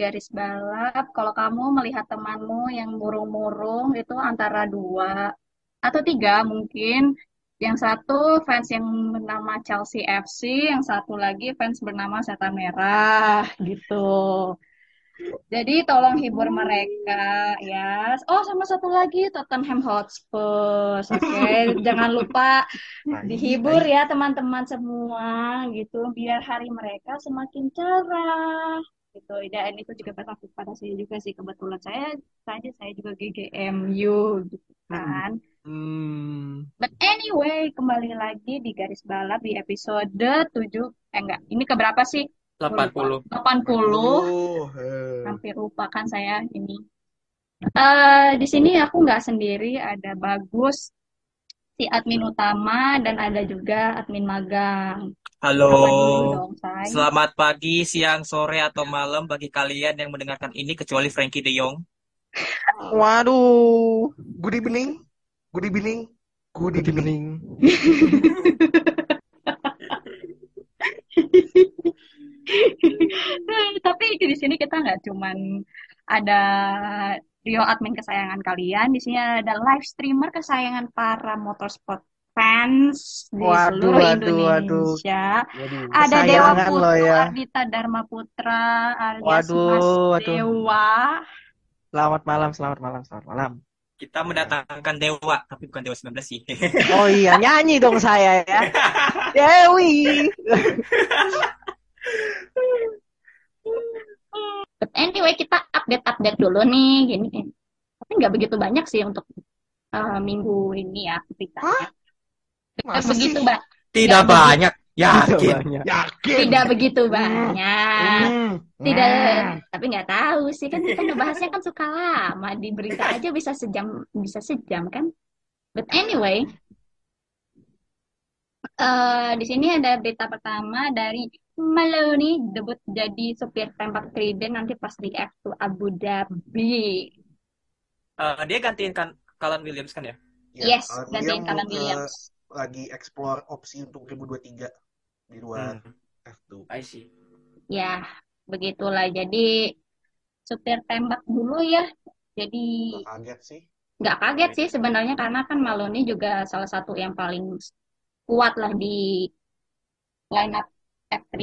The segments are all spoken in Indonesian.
Garis balap. Kalau kamu melihat temanmu yang murung-murung itu antara dua atau tiga mungkin. Yang satu fans yang bernama Chelsea FC, yang satu lagi fans bernama Setan Merah gitu. Jadi tolong hibur mereka ya. Oh sama satu lagi Tottenham Hotspur. Oke, jangan lupa dihibur ya teman-teman semua gitu biar hari mereka semakin cerah gitu. Dan itu juga berlaku pada saya juga sih. Kebetulan saya tadi saya juga GGMU gitu kan. Hmm, but anyway kembali lagi di garis balap di episode 7 eh enggak. Ini keberapa sih? 80. 80 Oh, eh. hampir lupa kan saya ini. Eh di sini aku nggak sendiri. Ada bagus si admin utama dan ada juga admin magang Halo, dong say selamat pagi, siang, sore, atau malam bagi kalian yang mendengarkan ini kecuali Frankie De Jong. Waduh. Good evening. Good evening. Good evening. Tapi di sini kita nggak cuman ada Rio admin kesayangan kalian, di sini ada live streamer kesayangan para motorsport fans di Waduh, seluruh waduh, waduh. Indonesia. Waduh, Ada Dewa lo ya. Ardita Dharma Putra, alias Waduh, Mas waduh. Dewa. Selamat malam, selamat malam, selamat malam. Kita mendatangkan Dewa, tapi bukan Dewa 19 sih. Oh iya, nyanyi dong saya ya. Dewi. But anyway, kita update-update dulu nih, gini. Tapi nggak begitu banyak sih untuk eh, minggu ini ya. Nggak Masa begitu ba- Tidak banyak, yakin. Banyak. tidak Yakin. begitu banyak. Hmm. Tidak, tapi nggak tahu sih kan kita ngebahasnya kan suka lama di berita aja bisa sejam bisa sejam kan. But anyway, eh di sini ada berita pertama dari Maloney debut jadi supir tembak Trident nanti pas di F2 Abu Dhabi. Eh, dia gantiin kan Callan Williams kan ya? Ya, Yes, uh, dia gantiin Callan ke Williams. lagi explore opsi untuk 2023 di luar Hmm, F2. I see. Ya, begitulah. Jadi supir tembak dulu ya. Jadi Gak kaget sih. nggak kaget sih sebenarnya karena kan Maloney juga salah satu yang paling kuat lah di line up F3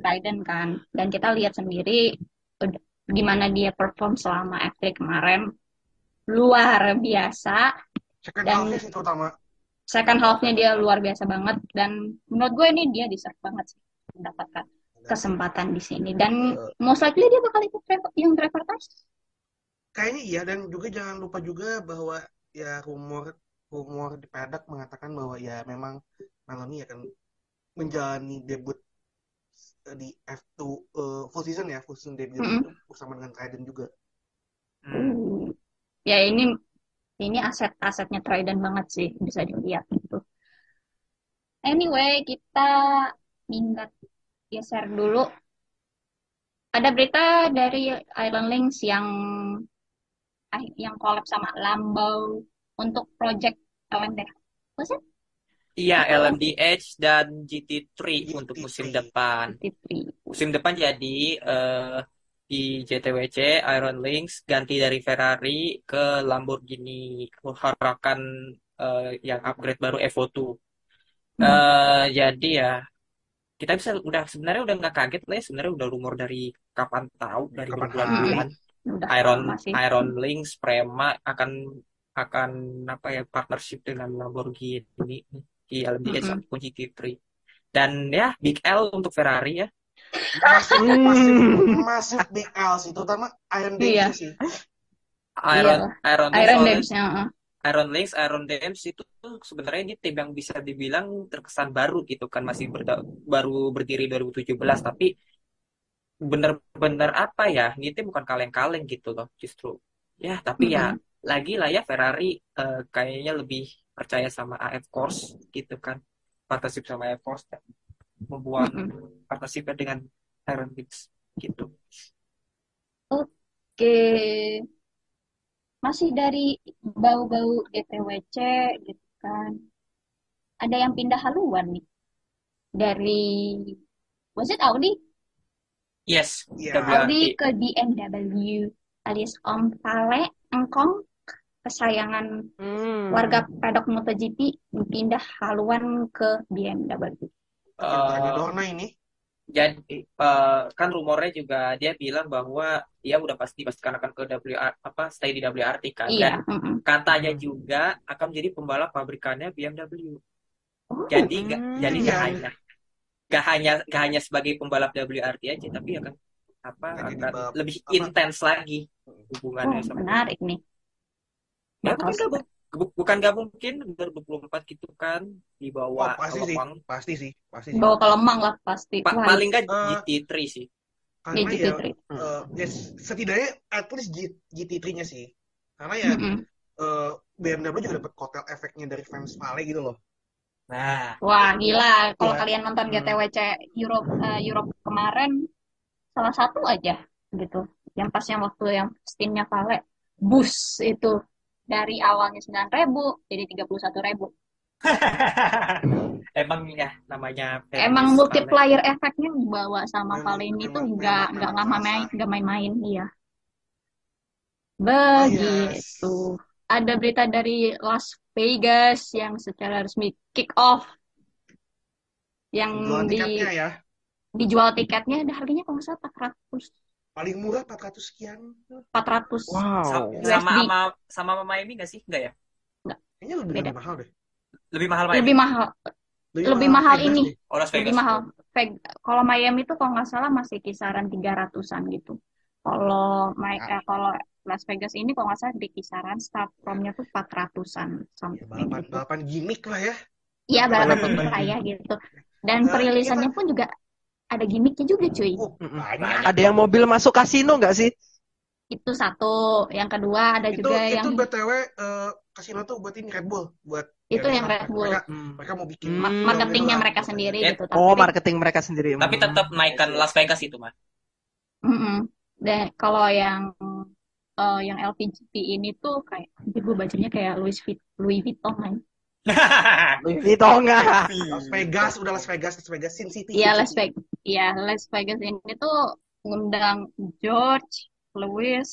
Trident kan. Dan kita lihat sendiri gimana dia perform selama F3 kemarin. Luar biasa. Second Dan half terutama. second half-nya dia luar biasa banget. Dan menurut gue ini dia deserve banget sih mendapatkan kesempatan di sini. Dan eh, most likely dia bakal ikut yang driver test. kayaknya iya dan juga jangan lupa juga bahwa ya rumor rumor di paddock mengatakan bahwa ya memang Maloney akan menjalani debut di F2 eh, full season ya, full season debut Mm-mm. itu bersama dengan Trident juga. Hmm. Uh, ya ini ini aset-asetnya Trident banget sih bisa dilihat gitu. Anyway, kita minggat geser dulu. Ada berita dari Iron Links yang yang collab sama Lambo untuk project LMD. Apa sih? Iya, LMDH dan GT3 untuk musim GT3. depan. GT3. Musim depan jadi eh, di JTWC Iron Lynx ganti dari Ferrari ke Lamborghini Huracan eh, yang upgrade baru Evo 2. Hmm. Eh, jadi ya kita bisa udah sebenarnya udah nggak kaget lah ya sebenarnya udah rumor dari kapan tahu dari berbulan-bulan Udah Iron. Iron Lynx Prema akan akan apa ya partnership dengan Lamborghini di LMDH Mm-mm. ataupun GT3 dan ya Big L untuk Ferrari ya masuk Hmm. masuk masuk big L sih, terutama Iron Iya. Dempsey sih. Iron Iya. Iron Lynx Iron Dams ya. Iron Lynx, Iron Dams itu sebenarnya ini tim yang bisa dibilang terkesan baru gitu kan masih berda- baru berdiri 2017 tapi bener-bener apa ya ini tim bukan kaleng-kaleng gitu loh justru ya tapi ya Mm-mm. lagi lah ya Ferrari eh, kayaknya lebih percaya sama AF Force gitu kan partnership sama AF Force dan membuat Mm-mm. partnershipnya dengan Iron Lynx gitu Oke. Masih dari bau-bau GTWC gitu kan. Ada yang pindah haluan nih. Dari was it Audi? yes Iya. Audi WRT ke BMW alias Om Pale Engkong kesayangan Hmm. warga pedok MotoGP pindah haluan ke BMW. Cintanya Eh, Dorna ini. Jadi eh, kan rumornya juga dia bilang bahwa dia udah pasti pastikan akan ke WR apa stay di WRT kan Iya, dan mm-mm. katanya juga akan menjadi pembalap pabrikannya BMW. Oh, Jadi nggak Hmm. jadi nggak Iya. hanya nggak hanya nggak hanya sebagai pembalap WRT aja tapi akan apa akan lebih intens lagi oh, hubungannya sama menarik nih. Ya mungkin nggak bu- bu- bukan nggak mungkin 2024 gitu kan dibawa pasti ke sih. Pasti sih. Pasti sih. bawa ke Lemang lah pasti. Pa- Wah, paling nggak Eh, GT3 sih ya karena ya GT3. eh, ya setidaknya at least G- GT3-nya sih. Karena ya Mm-mm. eh, BMW juga dapat kotel efeknya dari fans Vale gitu loh. nah Wah, gila. Kalau Iya. kalian nonton Hmm. GTWC Europe eh, Europe kemarin salah satu aja gitu. Yang pas yang waktu yang spinnya Vale bus itu dari awalnya 9.000 jadi 31.000. emang ya namanya Emang multiplier efeknya dibawa sama Memang- Vale ini tuh memang- nggak nggak nggak main nggak main-main iya. Oh, Begitu. yes. Ada berita dari Las Vegas yang secara resmi kick off yang Jual di tiketnya ya. dijual tiketnya ada harganya kalau nggak salah 400 Paling murah 400 sekian. 400 Sa- Wow. USD. sama sama sama sama Miami nggak sih? Nggak ya? Kayaknya lebih, Beda. lebih mahal deh. lebih mahal Miami lebih mahal. Lebih mahal Vegas ini. oh Las lebih Vegas. mahal. Veg- kalau Miami itu kalau nggak salah masih kisaran 300-an gitu. Kalau Mi- Ya. eh, kalau Las Vegas ini kalau nggak salah di kisaran start from-nya tuh 400-an Ya, something balapan, gitu. balapan gimmick lah ya. iya balapan Balapan gimmick lah ya gitu. Dan Nah, perilisannya pun juga ada gimmicknya juga cuy Oh, banyak. Ada yang mobil masuk kasino nggak sih? itu satu yang kedua ada Itu juga itu yang BTW eh, kasino tuh buat ini Red Bull, buat itu ya, yang Red Bull Mereka, Hmm. mereka mau bikin Hmm. Ma- film marketingnya gitu mereka sendiri Ya. gitu Oh, tapi marketing mereka sendiri. tapi Hmm. tetap naikkan Las Vegas itu mah Mm-mm. Dan kalau yang eh, yang LPGP ini tuh kayak gue bacanya kayak Louis Vuitton, Louis Vuitton kan. Louis Vuitton nggak? Las Vegas, udah Las Vegas, Las Vegas, Sin City. Iya Las. Vegas. Iya Las Vegas ini tuh ngundang George, Louis,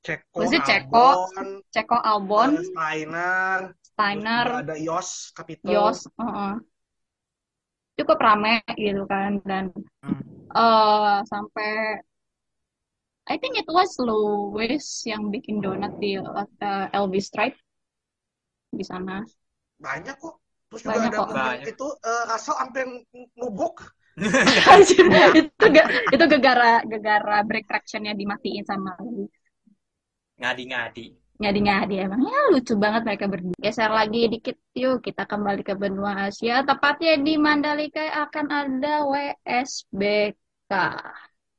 Ceko, it Ceko? Albon, Ceko Albon, Steiner, Steiner, ada Yos, Capito. Yos, uh-uh. cukup rame gitu kan dan Hmm. eh sampai I think it was Louis yang bikin donat di eh, Elvis Stripe di sana. Banyak kok. Terus juga Banyak ada kok. Banyak. itu eh, Russell sampai nubuk. Itu ga, itu gegara gegara brake tractionnya dimatiin sama ngadi-ngadi ngadi-ngadi emang ya lucu banget mereka berdua geser lagi dikit yuk kita kembali ke benua Asia tepatnya di Mandalika akan ada WSBK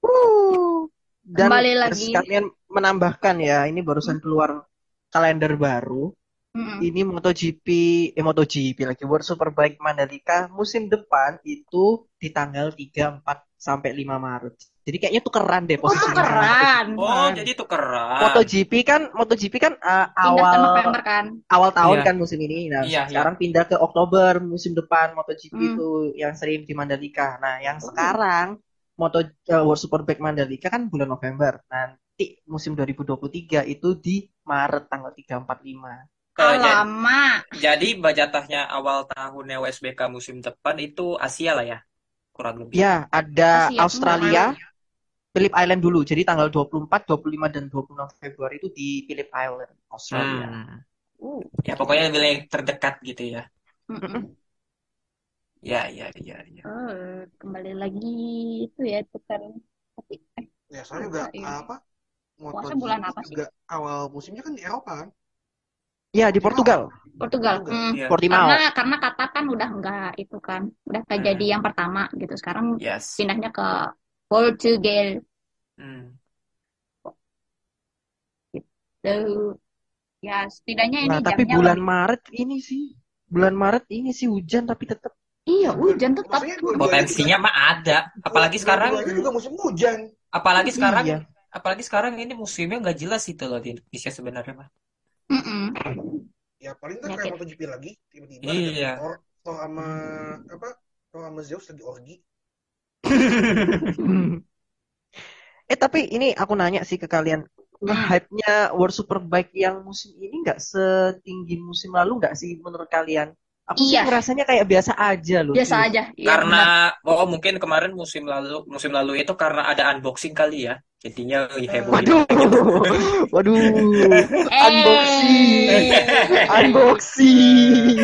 Uh. Dan Kembali lagi. sekalian menambahkan ya, ini barusan keluar kalender baru. Mm-mm. Ini MotoGP, eh MotoGP lagi World Superbike Mandalika musim depan itu di tanggal 3, 4 sampai 5 Maret. Jadi kayaknya tukeran deh oh posisinya. tukeran oh jadi tukeran MotoGP kan MotoGP kan uh, pindah ke awal November kan awal tahun Iya. kan musim ini. Nah, Iya, sekarang pindah ke Oktober musim depan MotoGP Hmm. itu yang sering di Mandalika. Nah, yang Oh. sekarang Moto uh, World Superbike Mandalika kan bulan November. Nanti musim 2023 itu di Maret tanggal 3 4 5. Jadi, lama jadi bajatahnya awal tahunnya WSBK musim depan itu Asia lah ya kurang lebih Ya, ada Asia Australia, Phillip Island dulu. Jadi tanggal 24, 25 dan 26 Februari itu di Phillip Island, Australia. Hmm. uh, ya pokoknya wilayah terdekat gitu ya. Ya, ya, ya, ya. Oh, kembali lagi itu ya tukar tapi eh Ya, soalnya juga ya. apa? Puasa bulan apa sih? juga awal musimnya kan di Eropa kan? Ya di. Portugal, Portugal. Portugal. Hmm. Iya. Portimao. Karena karena kata kan udah enggak itu kan, udah kayak Hmm. jadi yang pertama gitu. Sekarang Yes. pindahnya ke Portugal Hmm. gitu. Ya, setidaknya ini Nah tapi jamnya bulan lebih. Maret ini sih, bulan Maret ini sih hujan tapi tetap. Iya, hujan tetap. Potensinya mah ada. Apalagi sekarang, juga musim hujan. apalagi sekarang, Iya. apalagi sekarang ini musimnya nggak jelas itu loh di Indonesia sebenarnya mah. Mm-mm. Ya paling kan Ya, kayak MotoGP lagi tiba-tiba Iya. ada Thor, Thor sama apa? Thor sama Zeus lagi orgi. Eh tapi ini aku nanya sih ke kalian, Hmm. nge-hype-nya World Superbike yang musim ini nggak setinggi musim lalu nggak sih menurut kalian? Aku sih Iya. ngerasanya kayak biasa aja loh. Biasa cuy. aja. Iya, benar. Karena, oh mungkin kemarin musim lalu, musim lalu itu karena ada unboxing kali ya. Jadinya heboh Waduh, waduh, Eh. unboxing, unboxing.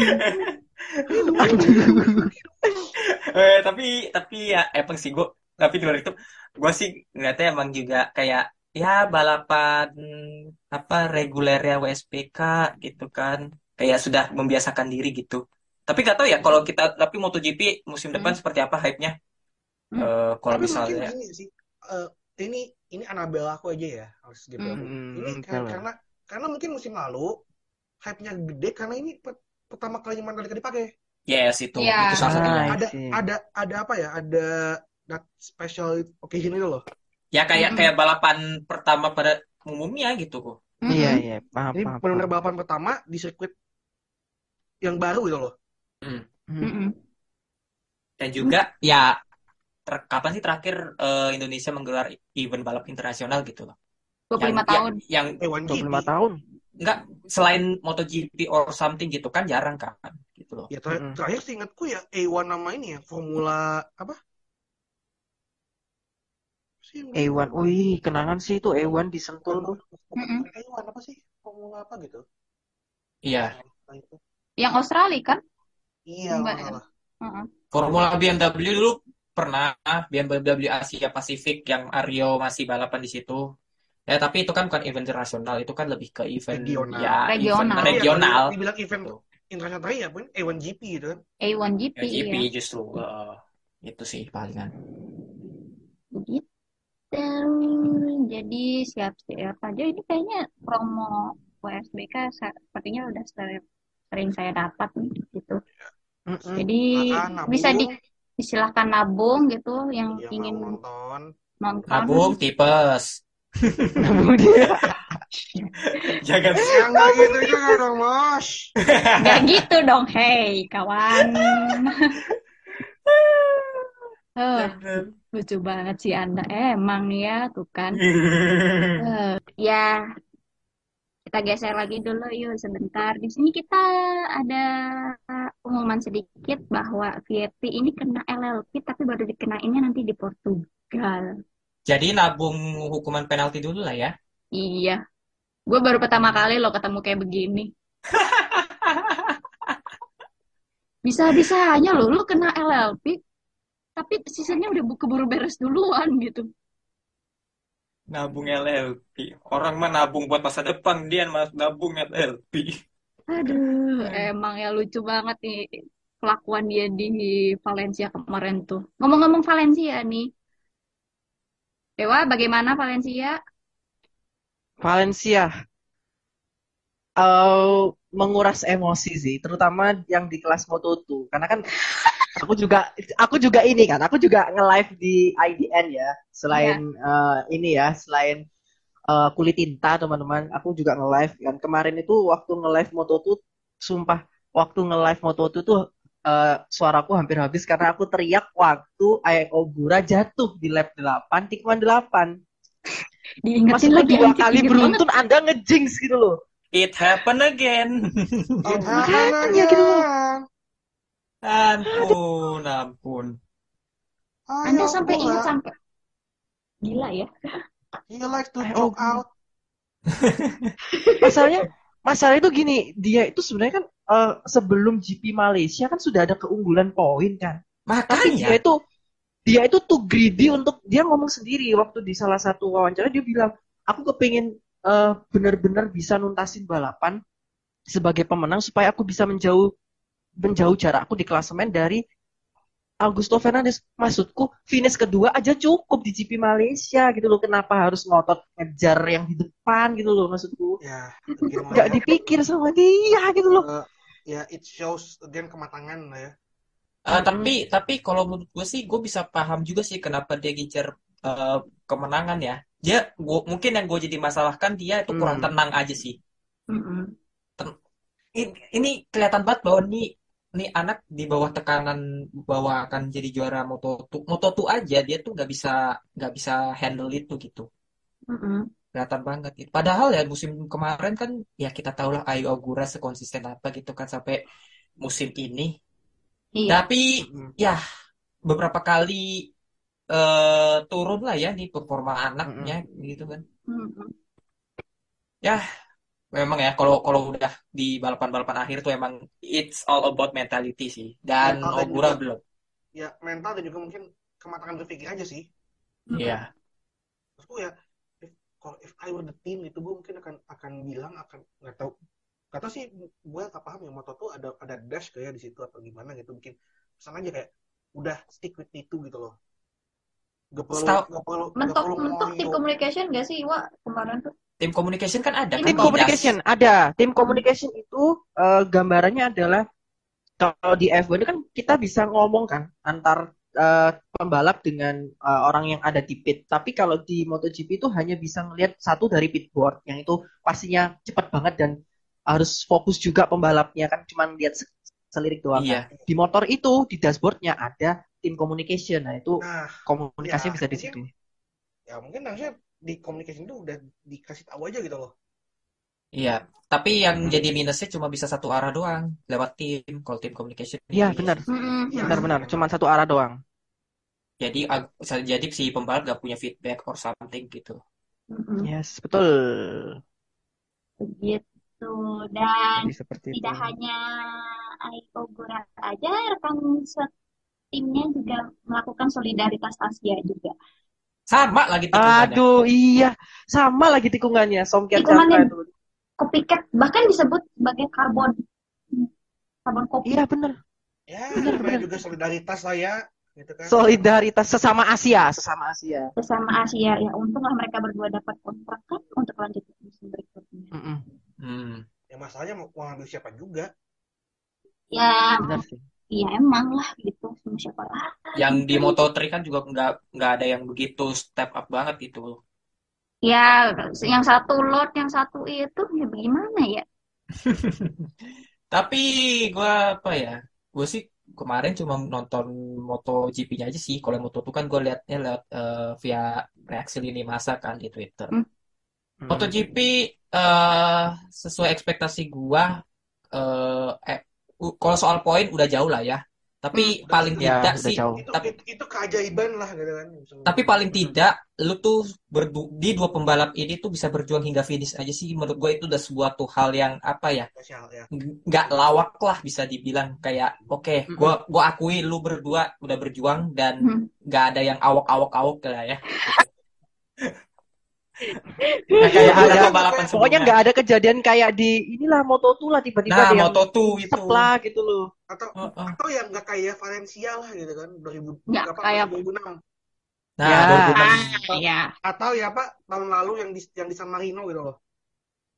Eh, tapi tapi ya emang sih gue tapi di luar itu gue sih ngeliatnya emang juga kayak ya balapan apa regulernya WSBK gitu kan kayak sudah membiasakan diri gitu tapi gak tahu ya kalau kita tapi MotoGP musim depan Hmm. seperti apa hype-nya Hmm. Eh, kalau Tapi misalnya gini sih, eh, ini ini Anabel aku aja ya harus gitu Hmm. Hmm, Ini betul. kar- karena karena mungkin musim lalu hype-nya gede karena ini pe- pertama kali Mandalika dipakai. yes itu Iya. itu salah satunya Ah, Ada ada ada apa ya? Ada that special occasion itu loh. ya kayak Mm-mm. kayak balapan pertama pada umumnya gitu kok. Iya, iya, paham, Ini benar-benar balapan pertama di sirkuit yang baru gitu loh. Hmm. Mm-mm. dan juga ya ter- kapan sih terakhir eh, Indonesia menggelar event balap internasional gitu loh 25 yang tahun. yang, yang A1GP. 25 tahun. Enggak, selain MotoGP or something gitu kan jarang kan gitu loh. Ya ter- Mm-mm. terakhir seingatku ya A1 nama ini ya Formula apa? Sih, yang A1, wih, kenangan sih itu A1 di Sentul tuh. bukan A1 apa sih? Formula apa gitu? Iya, Nah, itu. Yang Australia kan? Iya. Heeh. Formula BMW dulu pernah BMW Asia Pasifik yang Aryo masih balapan di situ. Ya, tapi itu kan bukan event internasional, itu kan lebih ke event Regional. ya event Regional. Ya, regional. kalau dibilang event Gitu. internasional ya pun A1GP gitu kan. A1GP Ya, GP ya. justru eh, itu sih palingan. Begitu. Jadi siap-siap aja. Ini kayaknya promo WSBK sepertinya udah sering, sering saya dapat nih gitu. Mm-mm. Jadi Silakan bisa di nabung. disilahkan nabung gitu yang Yang ingin nonton. nonton. Nabung tipes. Nabung dia. Jangan Ya nggak gitu juga dong, Bos. Gak gitu dong, hey kawan. Eh, lucu banget sih Anda. Emang ya, tuh kan. Eh, ya, kita geser lagi dulu yuk sebentar. Di sini kita ada pengumuman sedikit bahwa Vietti ini kena LLP tapi baru dikenainnya nanti di Portugal. Jadi nabung hukuman penalti dulu lah ya. Iya, gue baru pertama kali loh ketemu kayak begini. Bisa-bisanya loh, lu kena LLP, tapi sisanya udah bu- keburu beres duluan gitu. Nabung LLP. Orang mah nabung buat masa depan, dia mah nabung LLP. Aduh, emang ya lucu banget nih kelakuan dia di Valencia kemarin tuh. Ngomong-ngomong Valencia nih, Dewa, bagaimana Valencia? Valencia eh menguras emosi sih, terutama yang di kelas Moto2. Karena kan aku juga aku juga ini kan, aku juga nge-live di IDN ya. Selain eh, ini ya, selain eh, kulit tinta teman-teman, aku juga nge-live kan. Kemarin itu waktu nge-live Moto2 sumpah waktu nge-live Moto2 tuh eh, suaraku hampir habis karena aku teriak waktu Ae Ogura jatuh di lap 8, tikungan 8. Diingetin lagi dua kali beruntun Anda ngejinx gitu loh. It happen again. It happen gitu loh. Ampun, ampun. banget. Anda Ayo, sampai ingat sampai gila ya. He like to Ayo, Ogura. out. Masalahnya, masalah itu gini, dia itu sebenarnya kan eh, sebelum GP Malaysia kan sudah ada keunggulan poin kan. Tapi dia Makanya, itu dia itu tuh greedy untuk dia ngomong sendiri waktu di salah satu wawancara dia bilang aku kepingin eh, benar-benar bisa nuntasin balapan sebagai pemenang supaya aku bisa menjauh menjauh jarakku di klasemen dari Augusto Fernandes. Maksudku finish kedua aja cukup di GP Malaysia gitu loh. Kenapa harus ngotot ngejar yang di depan gitu loh maksudku. Ya, ya. dipikir sama dia gitu loh. Eh, ya, it shows again kematangan lah ya. Eh, Mm-mm. tapi tapi kalau menurut gue sih gue bisa paham juga sih kenapa dia ngincer eh, kemenangan ya. Dia gua, mungkin yang gue jadi masalahkan dia itu kurang Hmm. tenang aja sih. Mm-mm. Ini, ini kelihatan banget bahwa nih nih anak di bawah tekanan bahwa akan jadi juara Moto2 Moto2 aja dia tuh nggak bisa nggak bisa handle itu gitu. Mm-mm. Kelihatan banget gitu. Padahal ya musim kemarin kan ya kita tahu lah Ayu Ogura sekonsisten apa gitu kan sampai musim ini. Iya. Tapi ya beberapa kali eh turun lah ya nih performa anaknya gitu kan. Mm-mm. Ya memang ya kalau kalau udah di balapan-balapan akhir tuh emang it's all about mentality sih. Dan Mental Ogura juga- belum. Ya, mental dan juga mungkin kematangan berpikir aja sih. Iya. Maksudku ya, if, kalau if I were the team itu gue mungkin akan akan bilang akan nggak tahu tahu sih gue nggak paham ya moto tuh ada ada dash kayak di situ atau gimana gitu bikin pesan aja kayak udah stick with itu gitu loh gak perlu gak perlu gak Mentok perlu mentok tim communication gak sih Wak kemarin tuh? Tim communication kan ada kan Tim di communication ada. Tim communication itu eh, gambarannya adalah kalau di F1 itu kan kita bisa ngomong kan antar eh, pembalap dengan eh, orang yang ada di pit. Tapi kalau di MotoGP itu hanya bisa ngelihat satu dari pitboard yang itu pastinya cepat banget dan harus fokus juga pembalapnya kan cuma lihat se- selirik doang. Iya. Di motor itu di dashboardnya ada tim communication. Nah itu nah komunikasinya ya, bisa di situ. ya mungkin harusnya di communication itu udah dikasih tahu aja gitu loh Iya. Tapi yang jadi minusnya cuma bisa satu arah doang lewat tim. Kalau tim communication. Iya ini. benar. Mm-mm. Iya. Benar-benar cuma satu arah doang. Jadi jadi si pembalap gak punya feedback or something gitu. Mm-mm. Yes, betul. Begitu. Dan Jadi seperti itu. tidak hanya Aiko Gurat aja, rekan timnya juga melakukan solidaritas Asia juga. Sama lagi tikungannya. Aduh, iya. Sama lagi tikungannya. Somkiat Tikungannya- Jaka itu. Kopiket bahkan disebut sebagai karbon karbon kopi. Iya, bener. ya Bener, namanya bener. juga solidaritas lah ya gitu kan Solidaritas sesama Asia. Sesama Asia. Bersama Asia ya untunglah mereka berdua dapat kontrak kan untuk lanjut ke musim berikutnya. Mm-mm. Hmm. ya masalahnya mau, mau ambil siapa juga Ya, Bener sih. Iya emang lah gitu sama siapa lah. Yang di Moto3 kan juga nggak nggak ada yang begitu step up banget gitu. Ya, yang satu lot, yang satu itu ya bagaimana ya? Tapi gua apa ya? Gue sih kemarin cuma nonton MotoGP-nya aja sih. Kalau Moto2 kan gue liatnya lewat eh, via reaksi lini masa kan di Twitter. Hmm. Mm. MotoGP eh sesuai ekspektasi gua eh, eh u- kalau soal poin udah jauh lah ya. Tapi Hmm, paling Ya, tidak sih jauh. itu, tapi itu itu keajaiban lah gitu kan tapi paling tidak lu tuh berdu- di dua pembalap ini tuh bisa berjuang hingga finish aja sih menurut gue itu udah sebuah tuh hal yang apa ya spesial ya ng- nggak lawak lah bisa dibilang kayak oke Mm-mm. gua gua akui lu berdua udah berjuang dan Hmm. nggak ada yang awok-awok-awok lah ya Nggak kayak ada, balapan pokoknya nggak ada kejadian kayak di inilah Moto2 lah tiba-tiba nah ada yang Moto2 itu seplak gitu loh. atau Heeh. atau yang nggak kayak Valencia lah gitu kan 2000 Nggak apa, kayak- 2006 nah Ya. 2006 ya. atau ya pak tahun lalu yang di yang di San Marino gitu loh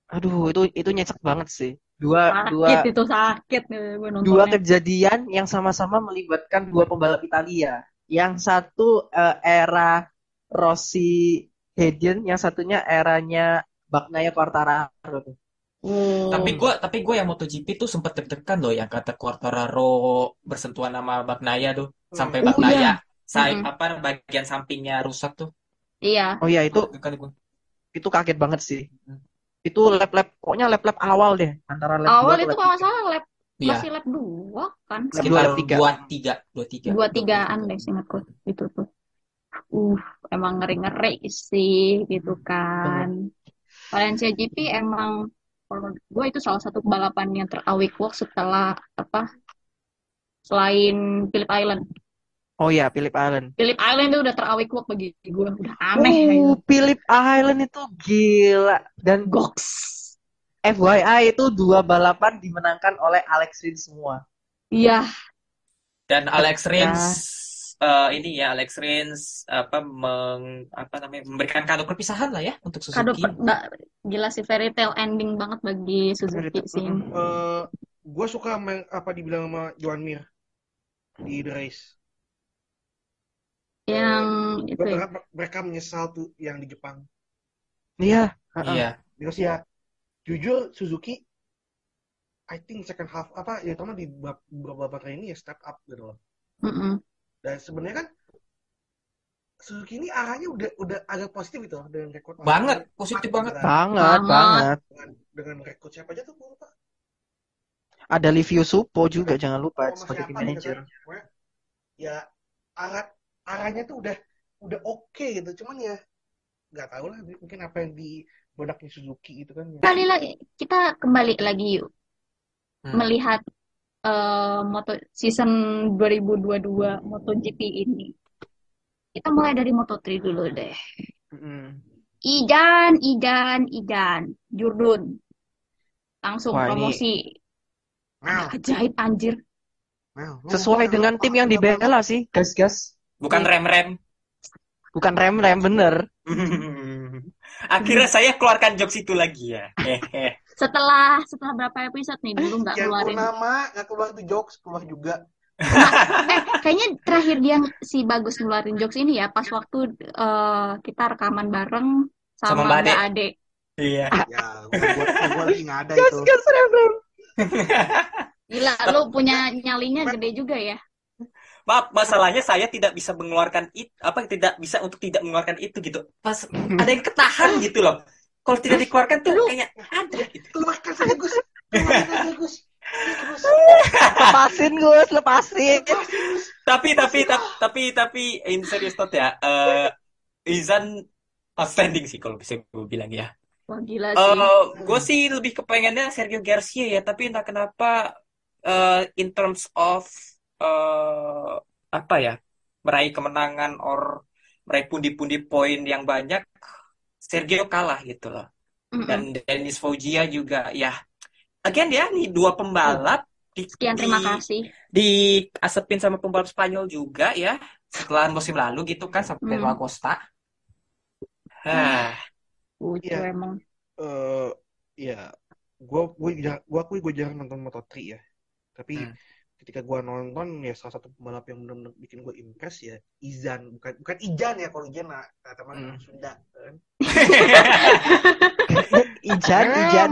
Aduh, itu itu nyesek banget sih. Dua dua Sakit itu sakit nih gue dua kejadian yang sama-sama melibatkan dua pembalap Italia. Yang satu eh, era Rossi Hayden, yang satunya eranya Bagnaia Quartararo tuh. Oh. tapi gue tapi gue yang MotoGP tuh sempet deg-degan loh yang kata Quartararo bersentuhan sama Bagnaia tuh sampai Oh, Bagnaia iya. say Mm-mm. apa bagian sampingnya rusak tuh Iya. Oh iya itu itu kaget banget sih. Hmm. Itu lap-lap pokoknya lap-lap awal deh antara lap dua Awal ke itu kalau nggak salah lap Iya, masih lap dua kan? Lap sekitar dua, tiga. dua tiga, dua tiga. Dua tigaan deh seingatku itu tuh. Uh, emang ngeri-ngeri sih gitu kan. Valencia GP emang Kalau gue itu salah satu balapan yang terawik walk setelah apa selain Phillip Island. Oh ya, Phillip Island. Phillip Island itu udah terawik walk bagi gue, udah aneh Uh. Phillip Island itu gila. Dan Goks. FYI itu dua balapan dimenangkan oleh Alex Rins semua. Iya, Dan Alex Ketika- Rins eh, ini ya Alex Rins apa meng, apa namanya memberikan kado perpisahan lah ya untuk kado Suzuki. per- ba- gila sih fairy tale ending banget bagi Suzuki sih. mm. Eh, gue suka yang- apa dibilang sama Joan Mir di The Race. Yang Gue itu ya. mereka menyesal tuh yang di Jepang. Iya. Iya. Because ya jujur Suzuki I think second half apa ya terutama di beberapa baterai ini ya step up gitu loh. Mm-mm. Dan sebenarnya kan Suzuki ini arahnya udah udah agak positif loh dengan rekor Banget, positif banget. Banget, Banget. banget. dengan dengan rekor siapa aja tuh gue lupa. Ada Livio Suppo juga, jangan lupa sebagai manager. Ya arah arahnya tuh udah udah oke gitu. Cuman ya nggak tahu lah mungkin apa yang di produknya Suzuki itu kan. ya. Kali lagi kita kembali lagi yuk Hmm. melihat eh, moto season 2022 MotoGP ini. Kita mulai dari Moto3 dulu deh. Mm-mm. Idan, Idan, Idan, Jurdun. Langsung Wah, ini- promosi. Mel, Ajaib anjir. Sesuai dengan tim yang dibela sih, gas-gas. Bukan rem-rem. Bukan rem-rem, bener. Akhirnya saya keluarkan jokes itu lagi ya. Setelah setelah berapa episode nih dulu nggak keluarin. purnama nggak keluar tuh jokes keluar juga. Eh, kayaknya terakhir dia si bagus ngeluarin jokes ini ya pas waktu eh, kita rekaman bareng Sama sama Mbak Ade. Ade. Iya. Ya, gua, gua lagi nggak ada itu. Rem-rem. Gila, lu punya nyalinya gede juga ya. Maaf, masalahnya saya tidak bisa mengeluarkan itu, apa tidak bisa untuk tidak mengeluarkan itu gitu. Pas ada yang ketahan gitu loh. Kalau tidak dikeluarkan tuh kayak ada gitu. Keluarkan saja Gus. Keluarkan saja Gus. Gus. Lepasin, Gus, lepasin. Tapi tapi tapi tapi, tapi in serious note ya, eh Izan outstanding sih kalau bisa gue bilang ya. Wah, gila sih. Eh gue sih lebih kepengennya Sergio Garcia ya, tapi entah kenapa eh in terms of eh apa ya meraih kemenangan or meraih pundi-pundi poin yang banyak, Sergio kalah gitu loh. Mm-mm. Dan Dennis Foggia juga ya, again ya nih dua pembalap di, Sekian di, terima kasih. diasepin sama pembalap Spanyol juga ya setelah musim lalu gitu kan sama Pedro Hmm. Acosta. Hah. Lucu Iya. emang. Eh, ya, gua gua jarang, gua akui gua jarang nonton Moto3 ya. Tapi Hmm. Ketika gua nonton ya salah satu pembalap yang benar-benar bikin gua impress ya Izan, bukan bukan Ijan ya kalau Ijan nah, teman Hmm. Sunda kan. Ijan, Ijan.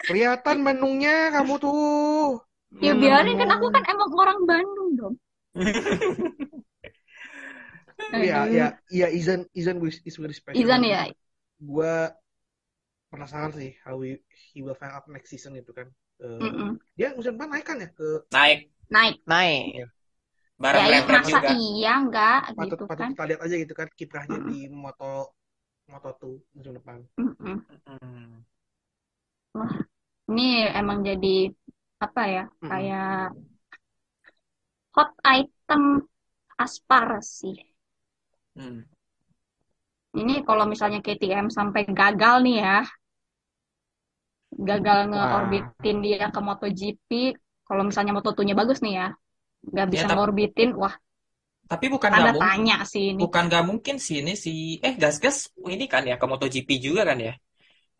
Kelihatan Bandungnya kamu tuh. Ya biarin kan aku kan emang orang Bandung dong. Iya, Aduh. ya, iya Izan Izan is is very special. Izan ya. Gua penasaran sih how he, he will fare up next season itu kan. Eh, Mm-mm. dia musim depan naik kan ya ke Naik Naik. Naik. bareng Ya, iya, masa juga. iya enggak patut gitu patut kan. kita lihat aja gitu kan kiprahnya Mm-mm. di moto moto tuh musim depan. Mm-mm. Hmm. Ini emang jadi apa ya? Mm-mm. Kayak hot item Aspar sih. Hmm. Ini kalau misalnya KTM sampai gagal nih ya, gagal ngeorbitin dia ke MotoGP, kalau misalnya Moto2-nya bagus nih ya, nggak bisa Ya, tapi- ngorbitin, wah Tapi bukan nggak mungkin, tanya sih ini. bukan nggak mungkin sih ini si eh gas-gas ini kan ya ke MotoGP juga kan ya.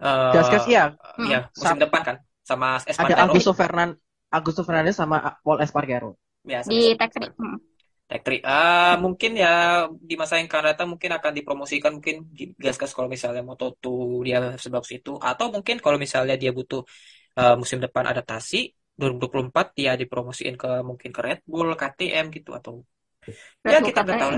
Eh, Gas-gas ya. ya musim Sa- depan kan sama Ada Espargaro Augusto Fernan Augusto Fernandez sama Paul Espargaro. ya sama Di three. Hmm. Tech Three. Ah, mungkin ya di masa yang akan datang mungkin akan dipromosikan mungkin gas-gas kalau misalnya Moto2 dia sebagus itu atau mungkin kalau misalnya dia butuh eh, musim depan adaptasi 2024 dia dipromosiin ke mungkin ke Red Bull, KTM gitu atau ya Red Bull kita nggak tahu.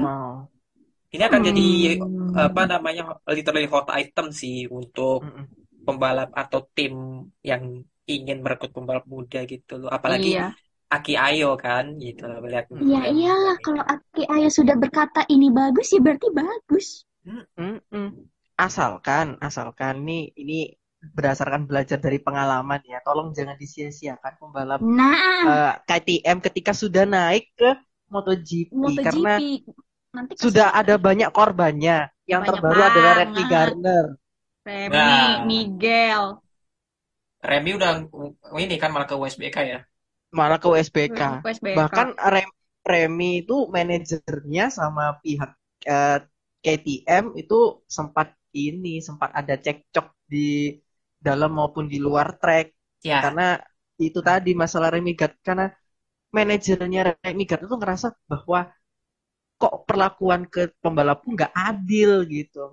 Ini akan jadi Hmm. apa namanya literally hot item sih untuk Mm-mm. pembalap atau tim yang ingin merekrut pembalap muda gitu loh. Apalagi Iya. Aki Ayo kan gitu loh melihat Iya iyalah kalau Aki Ayo sudah berkata ini bagus ya berarti bagus. Mm-mm. Asalkan, asalkan nih ini berdasarkan belajar dari pengalaman ya, tolong jangan disia-siakan pembalap Nah, eh, KTM ketika sudah naik ke MotoGP karena MotoGP nanti sudah kasihan ada banyak korbannya. Yang banyak terbaru adalah Redney banget. Gardner. Remy, Nah. Miguel, Remy udah ini kan malah ke USBK ya. Malah ke USBK. USBK. Bahkan Rem- Remy itu manajernya sama pihak eh, KTM itu sempat ini sempat ada cekcok di dalam maupun di luar track Ya. karena itu tadi masalah Remy Gard karena manajernya Remy Gard itu ngerasa bahwa kok perlakuan ke pembalap nggak adil gitu.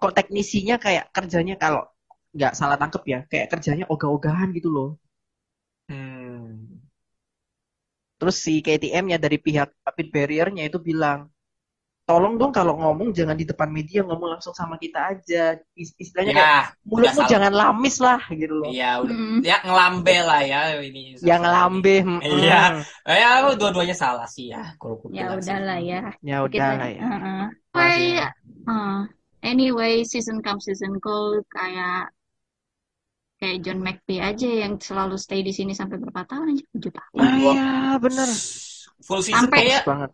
Kok teknisinya kayak kerjanya kalau nggak salah tangkep ya, kayak kerjanya ogah-ogahan gitu loh. Hmm. Terus si KTM-nya dari pihak pit barrier-nya itu bilang, tolong dong kalau ngomong jangan di depan media, ngomong langsung sama kita aja. Is- Istilahnya kayak Ya, mulutmu salah. jangan lamis lah gitu loh. Iya, udah. Mm. Ya ngelambe lah ya ini. Yang lambe. mm, Iya. mm. Ya, dua-duanya salah sih ya. Kalau Ya udahlah ya. Ya Kita, udah lah ya. ya. Kayak, uh, anyway, season come season go kayak kayak John McPhee aja yang selalu stay di sini sampai berapa tahun aja? Tujuh tahun. Ah, Gua- iya, bener. Full season Sampai- kayak Bagus banget.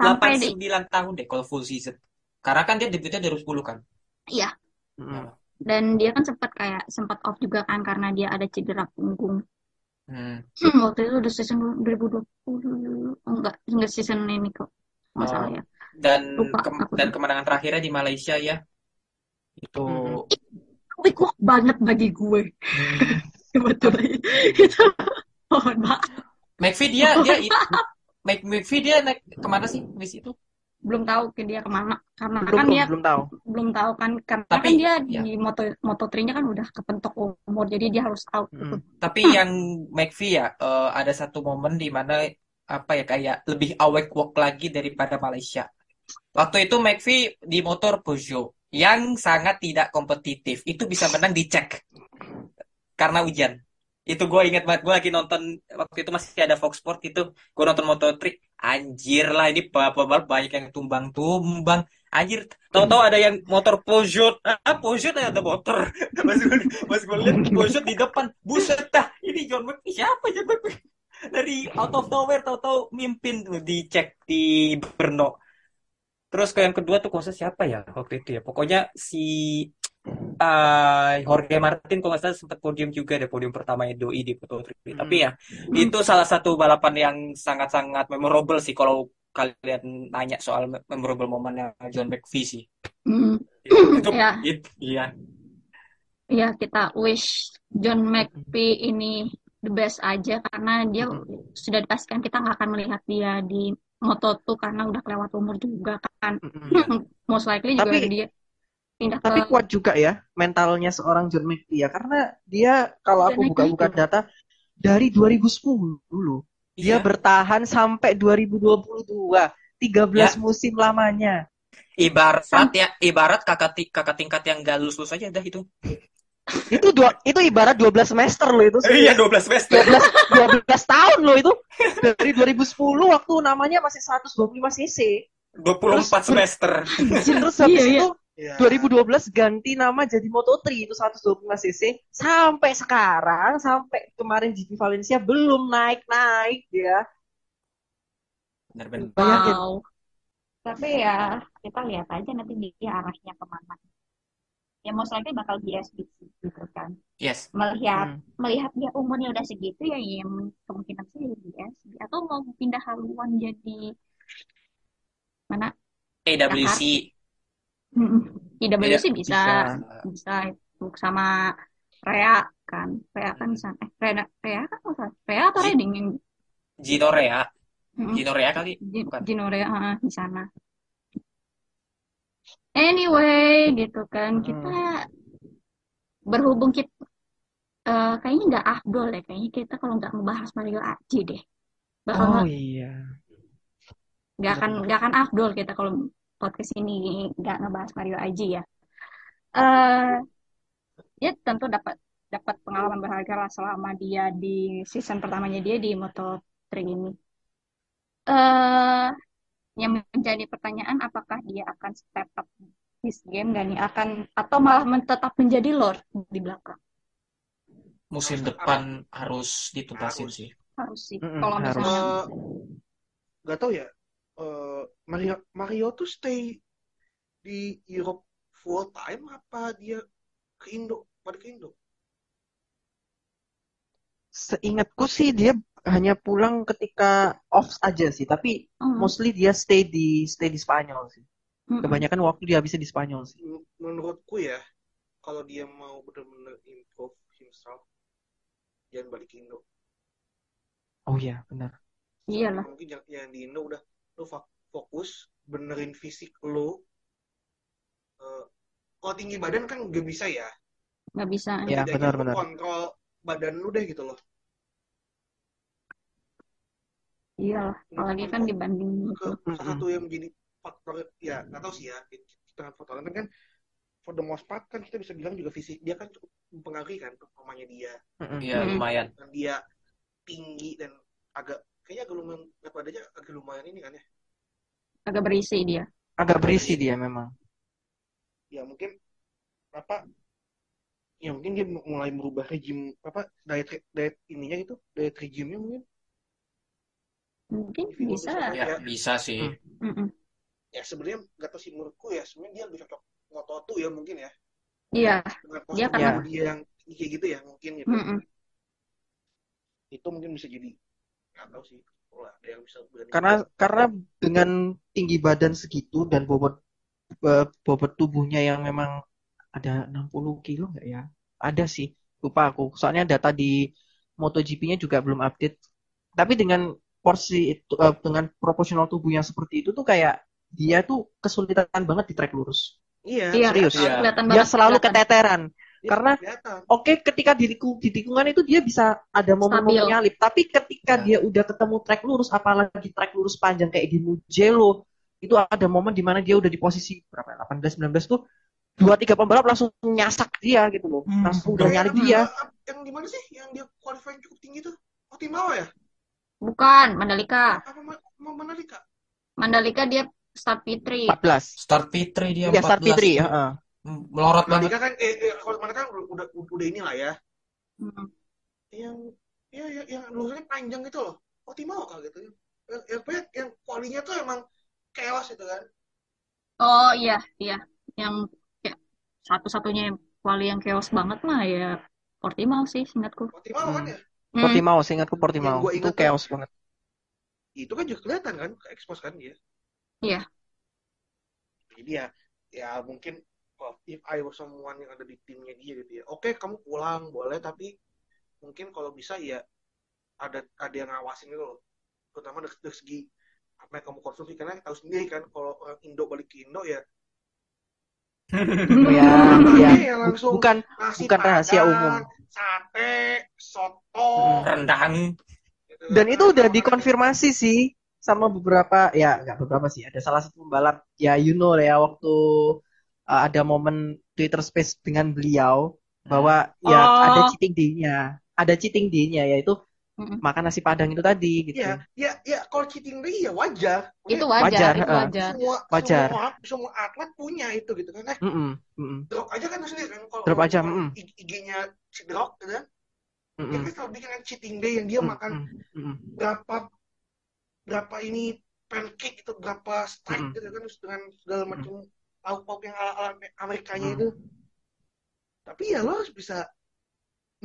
Sampai 8 di, 9 tahun deh kalau full season. Karena kan dia debutnya dari 10 kan. iya. Mm. Dan dia kan sempat kayak sempat off juga kan karena dia ada cedera punggung. Hmm. Hmm, waktu itu udah season 2020. Oh, enggak, enggak season ini kok. Nggak Oh. ya. Dan Lupa kem- aku dan kemenangan terakhirnya di Malaysia ya. Itu Mm-mm. Kok banget bagi gue. Sebetulnya. Itu mohon maaf. McVie dia dia itu Mc- McVie dia naik ke mana sih habis itu? Belum tahu ke dia ke mana. Karena Belum, kan belum, dia belum tahu. belum tahu kan karena Tapi, kan dia ya. di moto moto3-nya kan udah kepentok umur jadi dia harus out gitu. Mm. Tapi yang McVie ya eh, ada satu momen di mana apa ya kayak lebih awake walk lagi daripada Malaysia. Waktu itu McVie di motor Peugeot yang sangat tidak kompetitif. Itu bisa menang dicek karena hujan. Itu gue inget banget. Gue lagi nonton waktu itu masih ada Fox Sport itu gue nonton Moto3 anjir lah ini balap banyak yang tumbang-tumbang. Anjir tahu-tahu ada yang motor Peugeot. Ah Peugeot ada motor. Pas gue pas gue lihat Peugeot di depan. Buset dah ini John McVie siapa John McVie dari out of nowhere tahu-tahu mimpin dicek di Brno terus ke yang kedua tuh konsep siapa ya waktu itu ya? Pokoknya si ah, Jorge Martin kalau nggak salah sempat podium juga ada podium pertamanya Doi di Moto3 tapi ya itu salah satu balapan yang sangat-sangat memorable sih kalau kalian nanya soal memorable momennya John McVie sih. Hmm. itu Ya. it- iya. Ya kita wish John McPhee ini the best aja karena dia sudah dipastikan kita nggak akan melihat dia di Moto2 karena udah kelewat umur juga kan. Mm-mm. Most likely juga Tapi- dia pindah ke Tapi kuat juga ya mentalnya seorang John McVie ya karena dia kalau aku buka-buka data dari 2010 dulu dia Iya. bertahan sampai 2022 13 Ya. musim lamanya. ibarat Sam- ya ibarat kakak kakak tingkat yang gak lulus lulus aja dah itu Itu dua itu ibarat 12 semester loh itu. iya 12 semester 12 12 tahun loh itu. Dari 2010 waktu namanya masih 125 cc. 24 semester Terus habis Iya, iya. itu Ya. 2012 ganti nama jadi Moto3 itu 125 cc sampai sekarang sampai kemarin GP Valencia belum naik-naik dia. bener-bener Bayangin. Wow. Tapi ya kita lihat aja nanti dia arahnya ke mana. Ya most likely bakal di SBC gitu kan. yes Melihat Hmm. melihat dia umurnya udah segitu ya yang kemungkinan sih di SB atau mau pindah haluan jadi mana? AWC Hmm, IWC Iya, bisa bisa itu sama Rea kan. Rea kan sana. Eh, Rea, Rea kan salah. Rea atau Reading yang Gino Rea Hmm, Gino Rea kali bukan Gino Rea di sana. Anyway, gitu kan kita berhubung kita eh, kayaknya nggak afdol deh. Kayaknya kita kalau nggak ngebahas Mario Aji deh, bakal Oh iya. nggak akan nggak akan afdol kita kalau podcast ini nggak ngebahas Mario Aji ya. eh dia tentu dapat dapat pengalaman berharga lah selama dia di season pertamanya dia di Moto3 ini. eh yang menjadi pertanyaan apakah dia akan step up this game gak nih akan atau malah men- tetap menjadi Lord di belakang? Musim depan harus dituntasin Harus. sih. Harus sih. Mm-mm, Kalau harus. misalnya nggak tahu ya eh, Mario Mario tuh stay di Europe full time apa dia ke Indo pada ke Indo Seingatku sih dia hanya pulang ketika off aja sih, tapi Hmm, mostly dia stay di stay di Spanyol sih. mm-mm. Kebanyakan waktu dia habisnya di Spanyol sih. Menurutku ya kalau dia mau benar-benar improve himself jangan balik ke Indo Oh iya, benar. Iyalah. mungkin yang, yang di Indo udah lu fo- fokus benerin fisik lu Eh, kalau tinggi badan kan gak bisa ya Nggak bisa. Ya, Setidaknya benar, lu benar. kontrol badan lu deh gitu loh Iyalah. Apalagi kan dibanding ke satu yang menjadi faktor ya nggak tahu sih ya kita faktor kan kan for the most part kan kita bisa bilang juga fisik dia kan cukup mempengaruhi kan performanya dia. Iya, Hmm. lumayan. dan dia tinggi dan agak kayaknya agak lumayan berat badannya agak lumayan ini kan ya Agak berisi dia. Agak berisi dia memang. ya mungkin apa ya mungkin dia mulai merubah regime apa diet diet ininya itu diet regime-nya mungkin Mungkin bisa. bisa. Ya, bisa sih. Hmm. Mm-mm. ya sebenarnya nggak tahu sih menurutku ya sebenarnya dia lebih cocok moto ya mungkin ya Iya. Dia karena- dia yang kayak gitu ya mungkin gitu Mm-mm. itu mungkin bisa jadi nggak tahu sih kalau ada yang bisa berani Karena karena dengan tinggi badan segitu dan bobot eh, bobot tubuhnya yang memang ada 60 kilo nggak ya? Ada sih, lupa aku. Soalnya data di MotoGP-nya juga belum update. Tapi dengan porsi itu eh, dengan proporsional tubuh yang seperti itu tuh kayak dia tuh kesulitan banget di trek lurus. iya Iya. Serius. Iya. Kelihatan Dia banget. selalu kelihatan. keteteran. dia karena- Oke, ketika di, di tikungan itu dia bisa ada momen-momen nyalip, tapi ketika Ya. dia udah ketemu trek lurus, apalagi trek lurus panjang kayak di Mugello, itu ada momen di mana dia udah di posisi berapa? 18 19 tuh dua tiga pembalap langsung nyasak dia gitu loh. Hmm. Langsung udah yang- dia. yang di mana sih yang dia qualifying cukup tinggi tuh Otimawa ya Bukan, Mandalika. apa Ma- Ma- Mandalika Mandalika dia start P3. 14. Start P3 dia Ya start 14. P3, heeh. Hmm, Melorot banget. Mandalika kan eh, eh kalau Mandalika kan udah udah, inilah ya Hmm. yang ya yang, yang lurusnya panjang gitu loh Otimawa kah gitu yang yang, yang, yang kualinya tuh emang chaos itu kan Oh iya, iya. Yang ya, satu-satunya kuali yang chaos banget mah ya Portimao sih, singkatku. Kan Hmm. ya Hmm. Portimao, seingatku Yang Portimao. gua Itu chaos banget. itu kan juga kelihatan kan ke expose kan dia Iya. jadi ya ya mungkin well, if I was someone yang ada di timnya dia gitu ya oke kamu pulang boleh tapi mungkin kalau bisa ya ada ada yang ngawasin gitu loh terutama dari, dari segi apa yang kamu konsumsi karena tahu sendiri kan kalau orang Indo balik ke Indo ya Ya, ya. ya langsung Bukan bukan rahasia padang, umum. sate soto. Rendang. gitu. Dan itu udah dikonfirmasi sih sama beberapa ya nggak beberapa sih ada salah satu pembalap ya you know ya waktu uh, ada momen Twitter Space dengan beliau bahwa ya Oh. ada cheating day-nya ada cheating day-nya yaitu Mm-mm. makan nasi padang itu tadi gitu ya ya ya kalau cheating day ya wajar Itu Wajar, wajar, itu wajar. semua Wajar. semua semua atlet punya itu gitu kan eh mm-mm, drop aja kan sendiri kan kalau Drop aja, mm. I- IG-nya si drop gitu kan mm-mm, dia kan selalu bikin cheating day yang dia mm-mm, makan mm-mm. berapa berapa ini pancake itu berapa steak Mm-mm. gitu kan terus dengan segala macam lauk-lauk yang ala, ala Amerikanya Mm. itu tapi ya lo harus bisa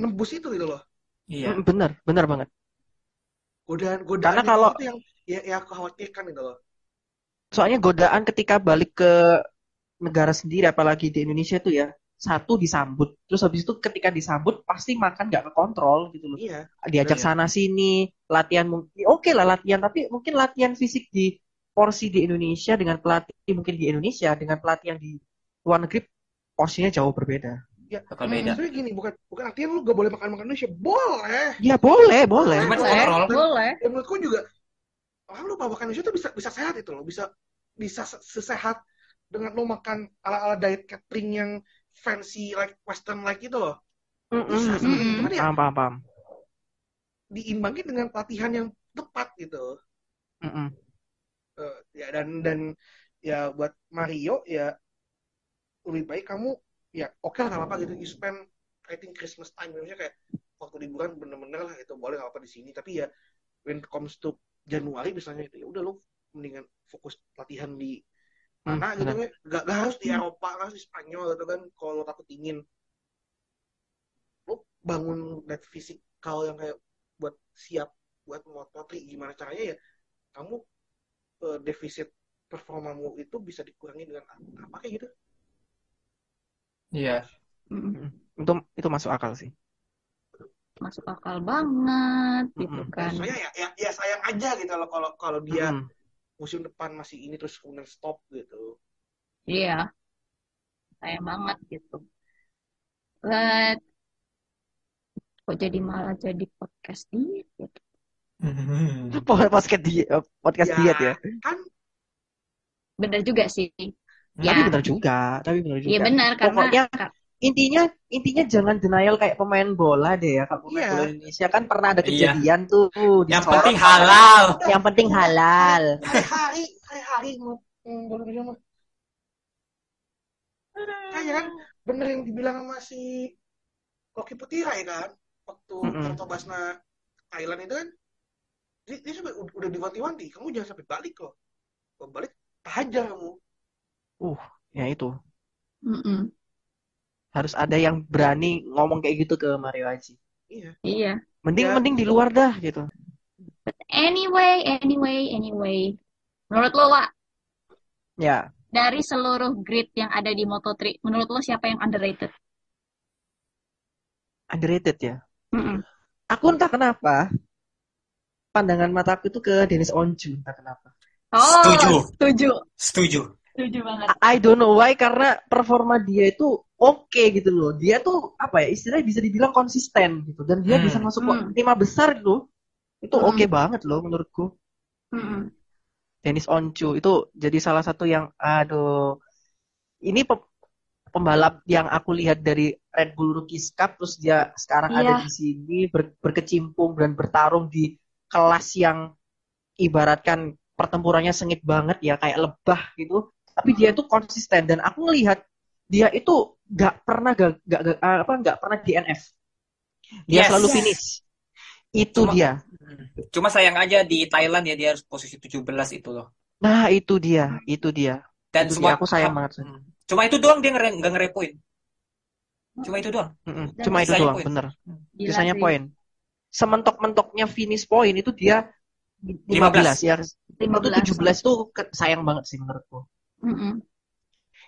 nembus itu gitu loh Iya. Bener bener banget. Godaan godaan Karena kalau- itu yang ya, ya aku khawatirkan gitu loh. Soalnya godaan ketika balik ke negara sendiri apalagi di Indonesia tuh ya satu disambut terus habis itu ketika disambut pasti makan nggak kekontrol gitu loh. Iya diajak sana sini latihan mungkin oke lah latihan tapi mungkin latihan fisik di porsi di Indonesia dengan pelatih mungkin di Indonesia dengan pelatih yang di luar negeri porsinya jauh berbeda ya Bakal Mm. beda. maksudnya gini bukan bukan artinya lu gak boleh makan makan Indonesia boleh ya boleh boleh Cuma Boleh, kontrol. boleh. dan menurutku juga orang lupa makan Indonesia tuh bisa bisa sehat itu loh bisa bisa se- sesehat dengan lo makan ala ala diet catering yang fancy like western like itu loh bisa Mm-mm. cuman ya paham paham paham diimbangin dengan pelatihan yang tepat gitu Mm-mm. Eh, ya dan dan ya buat Mario ya lebih baik kamu ya oke lah nggak apa-apa gitu. You spend I think Christmas time Indonesia kayak waktu liburan bener-bener lah itu boleh nggak apa di sini. Tapi ya when it comes to Januari misalnya itu ya udah lo mendingan fokus latihan di Hmm, mana gitu. benar. kan gak, gak harus di Eropa gak harus di Spanyol gitu kan. Kalau lo takut dingin lo bangun that physical yang kayak buat siap buat mototri gimana caranya ya kamu eh, defisit performamu itu bisa dikurangi dengan apa kayak gitu Iya. Mm-mm. Itu itu masuk akal sih. Masuk akal banget gitu Mm-mm. kan. saya ya, ya ya sayang aja gitu loh kalau kalau dia Mm-mm. musim depan masih ini terus kemudian stop gitu Iya, sayang banget gitu. But, kok jadi malah jadi podcast diet gitu. Podcast diet, podcast Ya. diet ya. kan Bener juga sih. Tapi Ya, benar juga, tapi benar iya juga. benar karena Pokoknya intinya intinya jangan denial kayak pemain bola deh ya. Kalau pemain Iya. bola Indonesia kan pernah ada Iya. kejadian tuh di Yang sekolah. penting halal. Yang penting halal. hari-hari hari-hari mau mau bola Indonesia mah kayak kan bener yang dibilang sama si Koki Putira ya kan waktu. Porto Basna Thailand itu kan dia, dia sampai udah, diwanti-wanti kamu jangan sampai balik loh kalau balik hajar kamu Ya itu. Mm-mm. Harus ada yang berani ngomong kayak gitu ke Mario Haji. iya Iya. Mending Ya. mending di luar dah gitu. But anyway, anyway, anyway. Menurut lo, Wak, Ya, dari seluruh grid yang ada di Moto3, menurut lo siapa yang underrated? underrated ya. Mm-mm. Aku entah kenapa pandangan mataku itu ke Dennis Onju, entah kenapa. Oh, Setuju. setuju. Setuju. Setuju banget. I don't know why karena performa dia itu oke gitu loh. Dia tuh apa ya istilahnya bisa dibilang konsisten gitu dan dia Hmm. bisa masuk Hmm. lima besar gitu. Itu Hmm. oke banget loh menurutku. Mm-mm. Dennis Oncu itu jadi salah satu yang aduh ini pe- pembalap yang aku lihat dari Red Bull Rookies Cup terus dia sekarang Iya. ada di sini ber- berkecimpung dan bertarung di kelas yang ibaratkan pertempurannya sengit banget ya kayak lebah gitu tapi dia itu konsisten dan aku ngelihat dia itu nggak pernah gak, gak, gak- apa nggak pernah DNF dia Yes. selalu finish itu Cuma- dia Cuma sayang aja di Thailand ya dia harus posisi 17 itu loh. nah itu dia itu dia Dan Itu semua dia, aku sayang banget sih. Hmm. Cuma itu doang dia ngere- nggak ngerepoin. Cuma itu doang. Mm-mm, Dan cuma itu doang poin. bener Gila sisanya sih. poin. Sementok-mentoknya finish poin itu dia 15 ya. Itu 15. 17 tuh sayang banget sih menurutku. Mm-mm.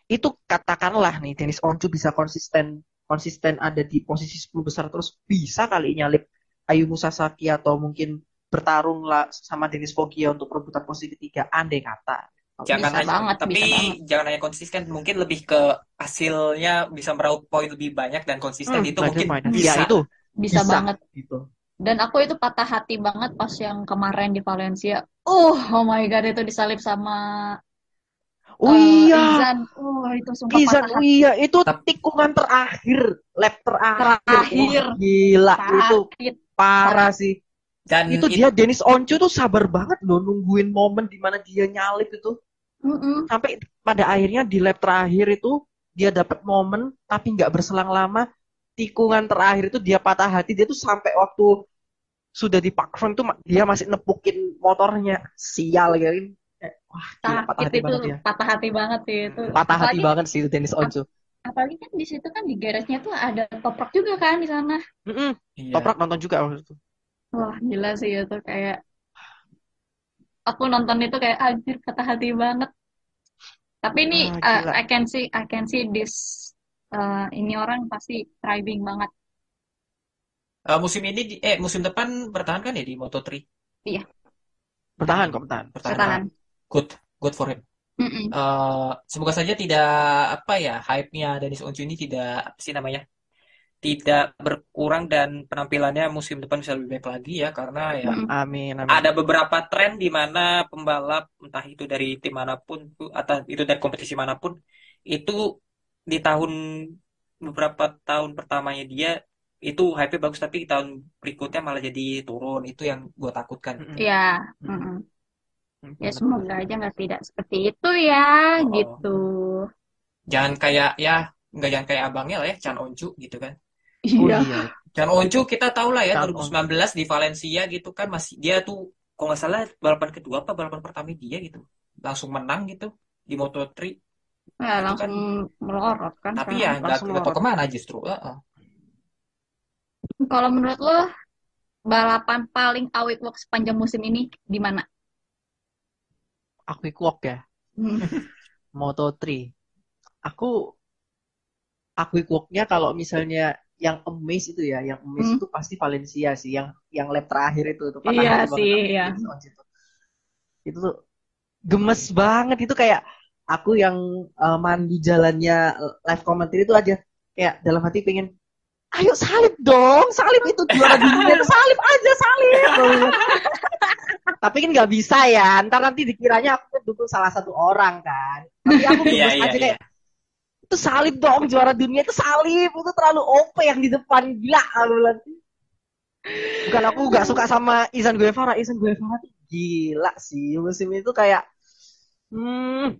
Itu katakanlah nih Dennis Oncu bisa konsisten konsisten ada di posisi 10 besar terus bisa kali nyalip Ayumu Sasaki atau mungkin bertarung lah sama Dennis Foggia untuk perebutan posisi ketiga andai kata. Jangan Bisa hanya, banget, tapi bisa banget. jangan hanya konsisten, mungkin lebih ke hasilnya bisa meraup poin lebih banyak dan konsisten Hmm, itu mungkin main. bisa. Ya itu Bisa, banget. gitu. Dan aku itu patah hati banget pas yang kemarin di Valencia. Uh, oh my God, itu disalip sama Oh eh, iya, Izan. Uh, itu sumpah Izan, patah oh hati. iya, itu tikungan terakhir, lap terakhir. Terakhir. Wah, gila, itu Sakit. parah sih. Dan itu dia Dennis Oncu tuh sabar banget loh nungguin momen di mana dia nyalip itu Mm-mm. sampai pada akhirnya di lap terakhir itu dia dapat momen tapi nggak berselang lama tikungan terakhir itu dia patah hati dia tuh sampai waktu sudah di park front tuh dia masih nepukin motornya sial gitu Eh, wah gila, patah hati itu banget dia patah hati banget sih itu. patah hati Apalagi, banget sih itu Dennis Oncu apalagi kan di situ kan di garage-nya tuh ada toprak juga kan di sana. Mm-mm, Iya. Toprak nonton juga waktu itu Wah, gila sih itu kayak aku nonton itu kayak anjir patah hati banget. Tapi ini Ah, uh. I can see I can see this uh, ini orang pasti thriving banget. Eh, musim ini di- eh musim depan bertahan kan ya di Moto3? bertahan kok bertahan Bertahan. Bertahan. Good, good for him. Mm-mm. Eh, semoga saja tidak apa ya hype-nya Dennis Oncu ini tidak apa sih namanya tidak berkurang dan penampilannya musim depan bisa lebih baik lagi ya karena ya amin amin ada beberapa tren di mana pembalap entah itu dari tim mana pun atau itu dari kompetisi mana pun itu di tahun beberapa tahun pertamanya dia itu hype bagus tapi tahun berikutnya malah jadi turun itu yang gue takutkan Mm-mm. Ya, Mm-mm. Ya semoga aja nggak tidak seperti itu ya, Oh. gitu. Jangan kayak ya nggak jangan kayak abangnya lah ya Chan Oncu gitu kan. Oh Iya. iya. Chan Oncu kita tahu lah ya Chan 2019 di Valencia gitu kan masih dia tuh kalau nggak salah balapan kedua apa balapan pertama dia gitu langsung menang gitu di Moto3 Nah, langsung melorot kan. tapi ya nggak tahu ke mana justru Heeh. Kalau menurut lo balapan paling awet walk sepanjang musim ini di mana? Aku walk ya. Hmm. Moto3. Aku aku walknya kalau misalnya yang amaze itu ya, yang amaze Hmm. itu pasti Valencia sih, yang yang lap terakhir itu tuh Iya sih, iya. itu. Itu tuh gemes banget itu kayak aku yang uh, mandi jalannya uh, live commentary itu aja kayak dalam hati pengen ayo salib dong, salib itu juara dunia, salib aja salib. Tapi kan nggak bisa ya, ntar nanti dikiranya aku dukung salah satu orang kan. Tapi aku gemes iya, aja iya. kayak itu salib dong juara dunia itu salib. Itu terlalu OP yang di depan. Gila aku bilang. bukan aku nggak suka sama Izan Guevara. Izan Guevara tuh gila sih. Musim itu kayak hmm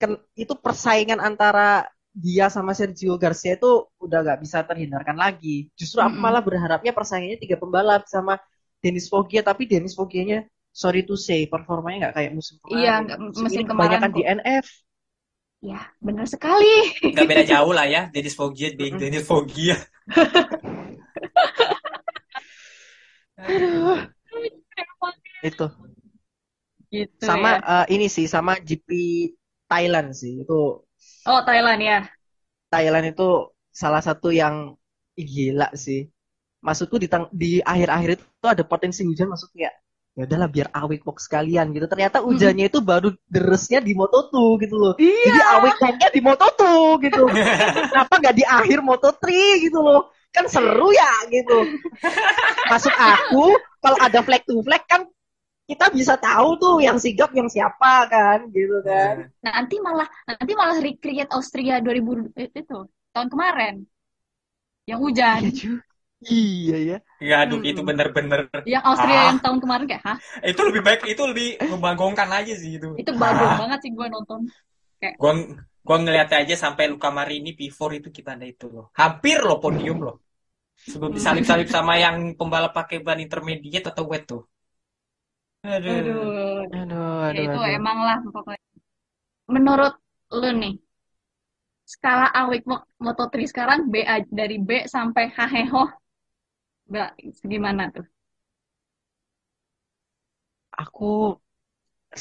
ken- itu persaingan antara dia sama Sergio Garcia itu udah nggak bisa terhindarkan lagi. Justru aku malah berharapnya persaingannya tiga pembalap sama Denis Foggia. Tapi Denis Foggia-nya sorry to say performanya nggak kayak musim kemarin. Iya, musim ini kemarin kebanyakan kok. di NF Ya, benar sekali. nggak beda jauh lah ya Dennis Foggia being Dennis Foggia. Itu. Gitu sama ya. eh, ini sih sama GP Thailand sih itu. Oh, Thailand ya. Thailand itu salah satu yang gila sih. Maksudku di tang- di akhir-akhir itu ada potensi hujan maksudnya ya udahlah biar awake box sekalian gitu. Ternyata hujannya itu baru deresnya di Moto2 gitu loh. Iya. jadi awake boxnya di Moto2 gitu. Kenapa nggak di akhir Moto3 gitu loh? Kan seru ya gitu. Masuk aku kalau ada flag to flag kan kita bisa tahu tuh yang sigap yang siapa kan gitu kan. Nanti malah nanti malah recreate Austria 2000 eh, itu tahun kemarin. Yang hujan. iya juga iya ya ya aduh itu Mm-mm. bener-bener Yang Austria Ah. yang tahun kemarin kayak, hah? itu lebih baik itu lebih membanggakan aja sih itu Itu bagus Ah. banget sih gue nonton. gua gua ngeliat aja sampai Luka Marini P4 itu gimana itu loh hampir loh podium loh sebelum disalip-salip sama yang pembalap pakai ban intermediate atau wet tuh aduh Aduh. aduh Ya aduh itu aduh emang lah pokoknya. Menurut lu nih, skala Mo- Moto3 sekarang B dari B sampai Haheho, Mbak, gimana tuh? aku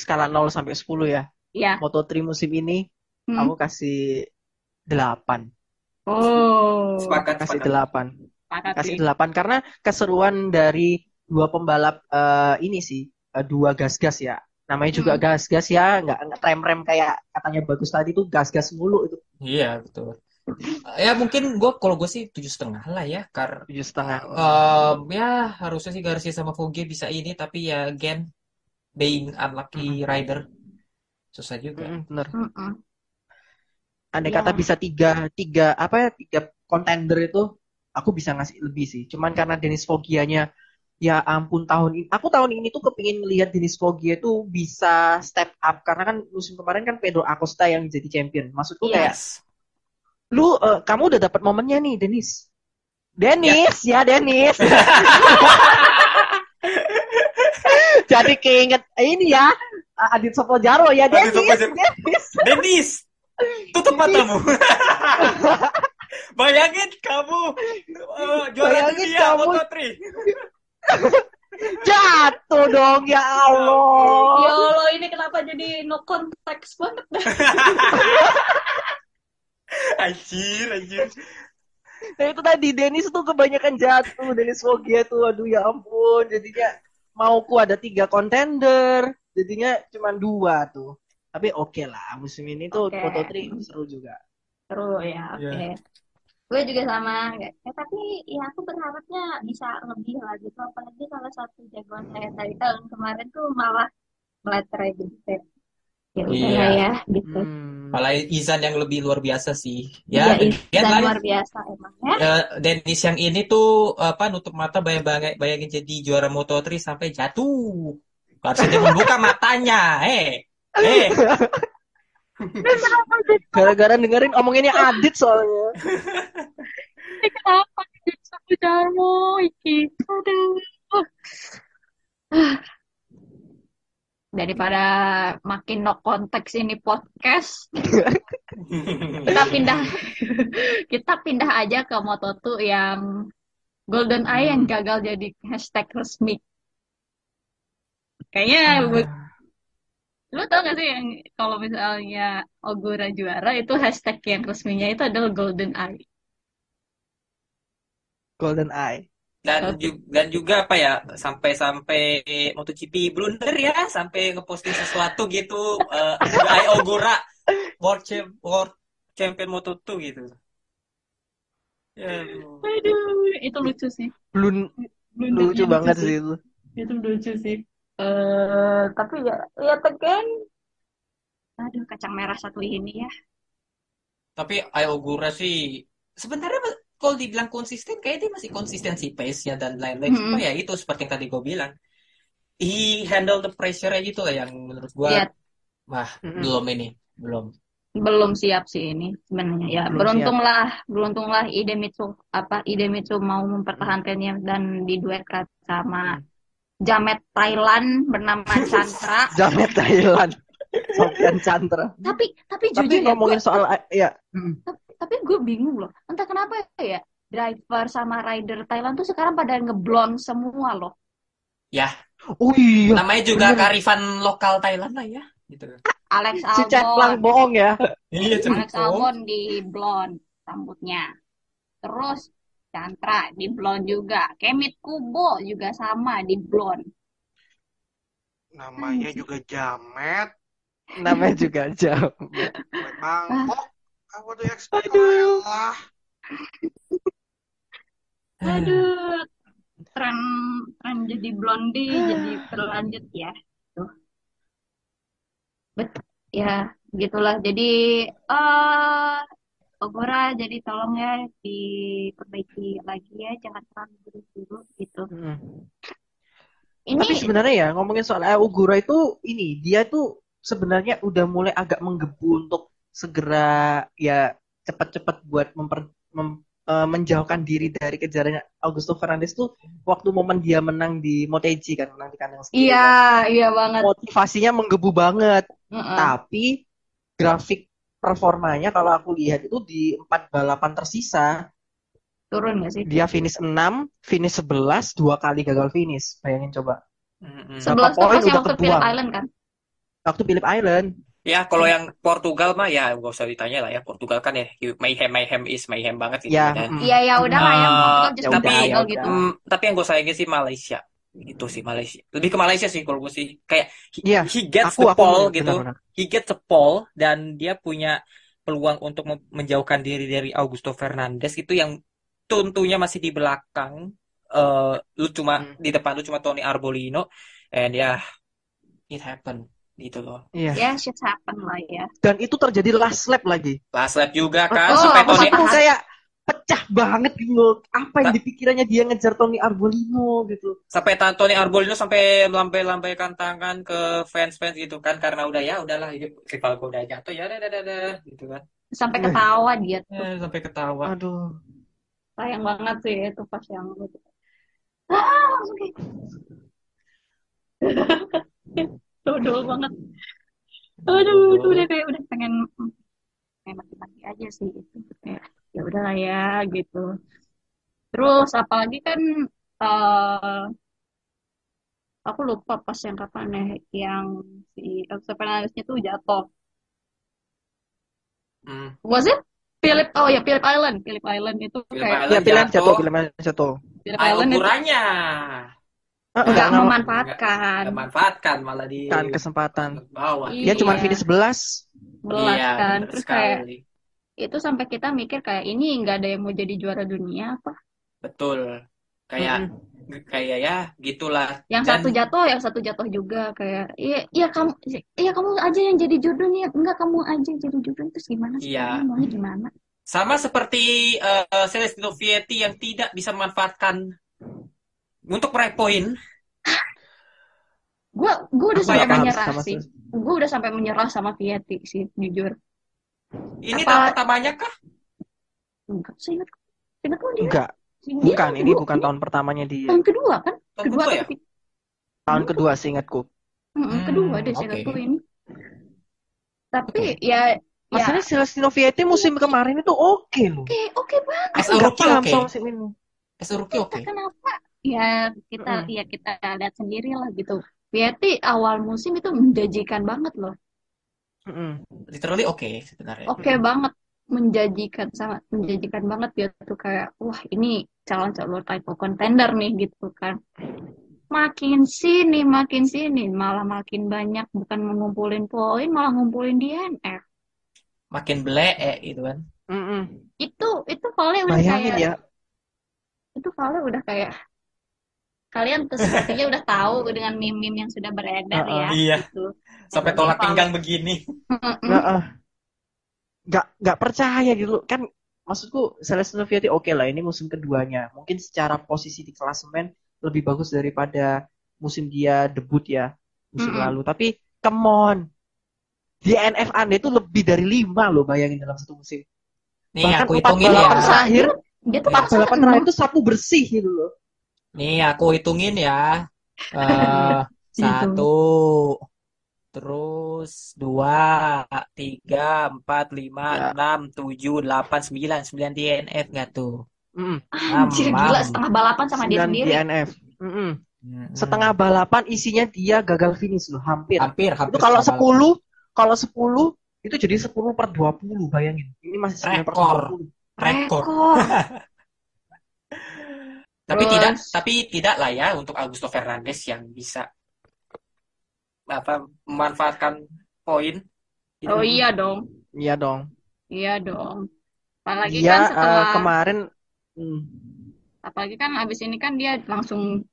skala 0 sampai 10 ya Ya. Moto3 musim ini Hmm. aku kasih 8 Oh, sepakat kasih sepakat 8 sepakat kasih sih. 8 karena keseruan dari dua pembalap eh, ini sih eh, dua gas-gas ya namanya juga Hmm. gas-gas ya nggak nggak rem-rem kayak katanya bagus tadi tuh gas-gas mulu itu iya betul ya mungkin gua kalau gue sih tujuh setengah lah ya karena tujuh setengah. Em, ya harusnya sih Garcia sama Foggia bisa ini tapi ya again being unlucky rider. Susah juga. Mm-mm, bener. Mm-mm. andai Ya. kata bisa tiga tiga apa ya tiga contender itu aku bisa ngasih lebih sih. Cuman karena Dennis Foggianya ya ampun tahun ini aku tahun ini tuh kepingin melihat Dennis Foggia itu bisa step up. Karena kan musim kemarin kan Pedro Acosta yang jadi champion. Maksudku Iya. kayak lu eh, kamu udah dapat momennya nih Dennis Dennis ya Dennis jadi keinget ini ya Adit Sopojaro ya Adit Dennis Sopojaro. Dennis Dennis, tutup matamu. Bayangin kamu eh, juara Bayangin dunia kamu. Moto3. jatuh dong ya Allah Ya Allah, ini kenapa jadi no context banget? Anjir, anjir. Nah, itu tadi Dennis tuh kebanyakan jatuh Dennis Foggia tuh aduh ya ampun jadinya mauku ada tiga kontender jadinya cuma dua tuh tapi oke lah musim ini tuh Oke. Moto3 seru juga Seru ya, oke. Iya. Gue juga sama. Ya, tapi ya aku berharapnya bisa lebih lah gitu. Apalagi kalau satu jagoan saya tadi tahun kemarin tuh malah meleterai gitu. Ya udah Iya. lah ya, gitu. Hmm. Malah Izan yang lebih luar biasa sih. Iya, Ya, Izan lain- luar biasa emang ya. ya, Dennis yang ini tuh apa nutup mata bayang-bayang bayangin jadi juara Moto3 sampai jatuh. Harusnya dia membuka matanya. Eh, eh. Gara-gara dengerin omonginnya Adit soalnya. Kenapa jadi sama Darmo iki? Aduh. Daripada makin no konteks ini podcast, kita pindah kita pindah aja ke Moto2 yang Golden Eye yang gagal jadi hashtag resmi. Kayaknya bu- lu tau gak sih yang kalau misalnya Ogura juara itu hashtag yang resminya itu adalah Golden Eye. Golden Eye. Dan juga, dan juga apa ya sampai-sampai MotoGP blunder ya sampai ngeposting sesuatu gitu eh Ai Ogura World Champ World Champion Moto2 gitu. Ya, aduh. Aduh, itu lucu sih. Blun Blundernya lucu banget sih itu. Itu lucu sih. Eh, tapi ya, ya tegan. Aduh, kacang merah satu ini ya. Tapi Ai Ogura sih sebenarnya kalau dibilang konsisten kayak dia masih konsistensi pace-nya dan lain-lain. Mm-mm. Cuma ya itu seperti yang tadi gue bilang. He handle the pressure aja lah yang menurut gue Iya, wah Mm-mm. belum ini belum. belum siap sih ini sebenarnya. Ya, Belum beruntunglah, beruntunglah Idemitsu apa Idemitsu mau mempertahankannya dan diduetkan sama Jamet Thailand bernama Chandra. Jamet Thailand. Sofian Chandra. tapi tapi Tapi jujur ya, ngomongin gua- soal ya, mm, tapi gue bingung loh. Entah kenapa ya, driver sama rider Thailand tuh sekarang pada ngeblond semua loh. Ya, oh iya, namanya juga bener. kearifan lokal Thailand lah ya. Gitu. Alex si Cetlang Albon, bohong ya. Iya, Alex Albon di blonde rambutnya. Terus Chandra di blonde juga. Kemit Kubo juga sama di blonde. Namanya juga Jamet. Namanya juga jam. Bangkok. Apa tuh yang Aduh. lah. Aduh, tren tren jadi blondie jadi berlanjut ya. Tuh. Bet, ya gitulah. Jadi eh Ogora jadi tolong ya diperbaiki lagi ya, jangan terlalu buru-buru gitu. Mm. Ini Tapi sebenarnya ya ngomongin soal Ogura itu ini dia tuh sebenarnya udah mulai agak menggebu untuk segera ya cepat-cepat buat memper, mem- eh, menjauhkan diri dari kejarannya Augusto Fernandes tuh waktu momen dia menang di Motegi kan menang di kandang sendiri iya, kan. iya banget. motivasinya menggebu banget Heeh. tapi grafik performanya kalau aku lihat itu di empat balapan tersisa Turun gak sih? dia finish 6 finish 11 dua kali gagal finish bayangin coba Mm-mm. Sebelas tuh poin pas yang udah waktu Phillip. Island kan? Waktu Phillip Island Ya, kalau yang Portugal mah ya gak usah ditanya lah ya. Portugal kan ya mayhem mayhem is mayhem banget gitu ya kan. mm. Iya ya udah lah yang Portugal just ya udah, ya gitu. Hmm, tapi yang gue sayangin sih Malaysia. Gitu sih Malaysia. Lebih ke Malaysia sih kalau gue sih. Kayak he, Iya, he gets aku the aku ball gitu. benar-benar He gets the ball dan dia punya peluang untuk menjauhkan diri dari Augusto Fernandes itu yang tentunya masih di belakang. Eh, lu cuma Hmm. di depan lu cuma Tony Arbolino and ya it happened gitu loh. iya. Ya shit happen lah ya. dan itu terjadi last lap lagi. Last lap juga kan oh, sampai aku Tony kayak pecah banget gitu loh. Apa yang di pikirannya dia ngejar Tony Arbolino gitu. Sampai Tony Arbolino sampai melambai-lambaikan tangan ke fans-fans gitu kan. Karena udah ya udahlah ini rival gue udah jatuh ya dah dah dah dah gitu kan. Sampai ketawa dia tuh. Eh, sampai ketawa. Aduh. Sayang banget sih itu pas yang gitu. Ah, langsung kayak dodol banget. Aduh, itu udah kayak udah pengen pengen mati-mati aja sih itu kayak ya udah lah ya gitu. Terus apalagi kan eh aku lupa pas yang kapan ya yang si Elsa Fernandez-nya tuh jatuh. Hmm. Was it Philip? Oh ya Philip Island. Philip Island itu Phillip kayak ya Island pilihan jatuh. jatuh pilihan jatuh Philip Island itu ukurannya Ah, nggak nggak ngel- memanfaatkan nggak manfaatkan malah di kan kesempatan bawah dia cuma Iya. finish 11 belas iya kan. Terus kayak sekali itu sampai kita mikir kayak ini nggak ada yang mau jadi juara dunia apa? betul kayak Mm-mm. kayak ya gitulah Yang dan satu jatuh, yang satu jatuh juga kayak iya iya kamu iya kamu aja yang jadi judul nih, enggak kamu aja yang jadi judul terus gimana sih? Iya. Maunya gimana? sama seperti eh, Celestino Vietti yang tidak bisa memanfaatkan untuk meraih poin Gua gua udah sampai ya, menyerah sama sih. gue udah sampai menyerah sama Vietti sih jujur. Ini Apa- tahun pertamanya kah? Enggak, seingat seingatku dia Enggak, dia bukan. Ini kedua- bukan tahun pertamanya dia. tahun kedua kan? Tahun Kedua kedua ya? ketiga? Tahun kedua seingatku. Mm-mm, Hmm, kedua deh oke. seingatku ini. Tapi ya ya Masalahnya Celestino Vietti musim kemarin itu oke loh. oke oke banget. As a Nggak rookie paham oke. musim ini. As a rookie oke. Kenapa? Ya kita Mm-mm. ya kita lihat sendiri lah gitu. Vietti awal musim itu menjanjikan banget loh. Mm-mm. Literally oke sebenarnya. Oke banget menjanjikan sangat menjanjikan banget dia tuh kayak wah ini calon-calon title contender nih gitu kan. Makin sini makin sini malah makin banyak bukan mengumpulin poin malah ngumpulin DNF. Makin blee gitu kan. Mm-mm. Itu itu Vale udah Bayangin kayak ya. itu Vale udah kayak kalian tuh sepertinya udah tahu dengan meme-meme yang sudah beredar Uh-uh. ya Iya. gitu. Sampai tolak pinggang begini. Nggak, ah. nggak nggak percaya gitu kan maksudku Celestino Vietti oke lah ini musim keduanya mungkin secara posisi di klasemen lebih bagus daripada musim dia debut ya musim Mm-mm. lalu tapi come on di NF Anda itu lebih dari lima loh bayangin dalam satu musim Nih bahkan aku hitungin ya. terakhir Dia tuh empat pasangan balapan terakhir itu satu bersih gitu loh Nih aku hitungin ya. Eh satu, terus dua, tiga, empat, lima, Ya. enam, tujuh, delapan, sembilan, sembilan DNF nggak tuh? Mm-mm. Anjir Mam, gila setengah balapan sama dia Sembilan sendiri. DNF Mm-mm. Mm-mm. setengah balapan isinya dia gagal finish loh hampir Hampir, hampir itu kalau. 10 kalau 10 itu jadi 10 per 20 bayangin ini masih 9 per Rekor. 20 rekor. Rekor. Tapi Terus- tidak, tapi tidak lah ya untuk Augusto Fernandes yang bisa apa memanfaatkan poin. Gitu. Oh iya dong. iya dong Iya dong. Apalagi dia kan setelah kemarin hmm, apalagi kan abis ini kan dia langsung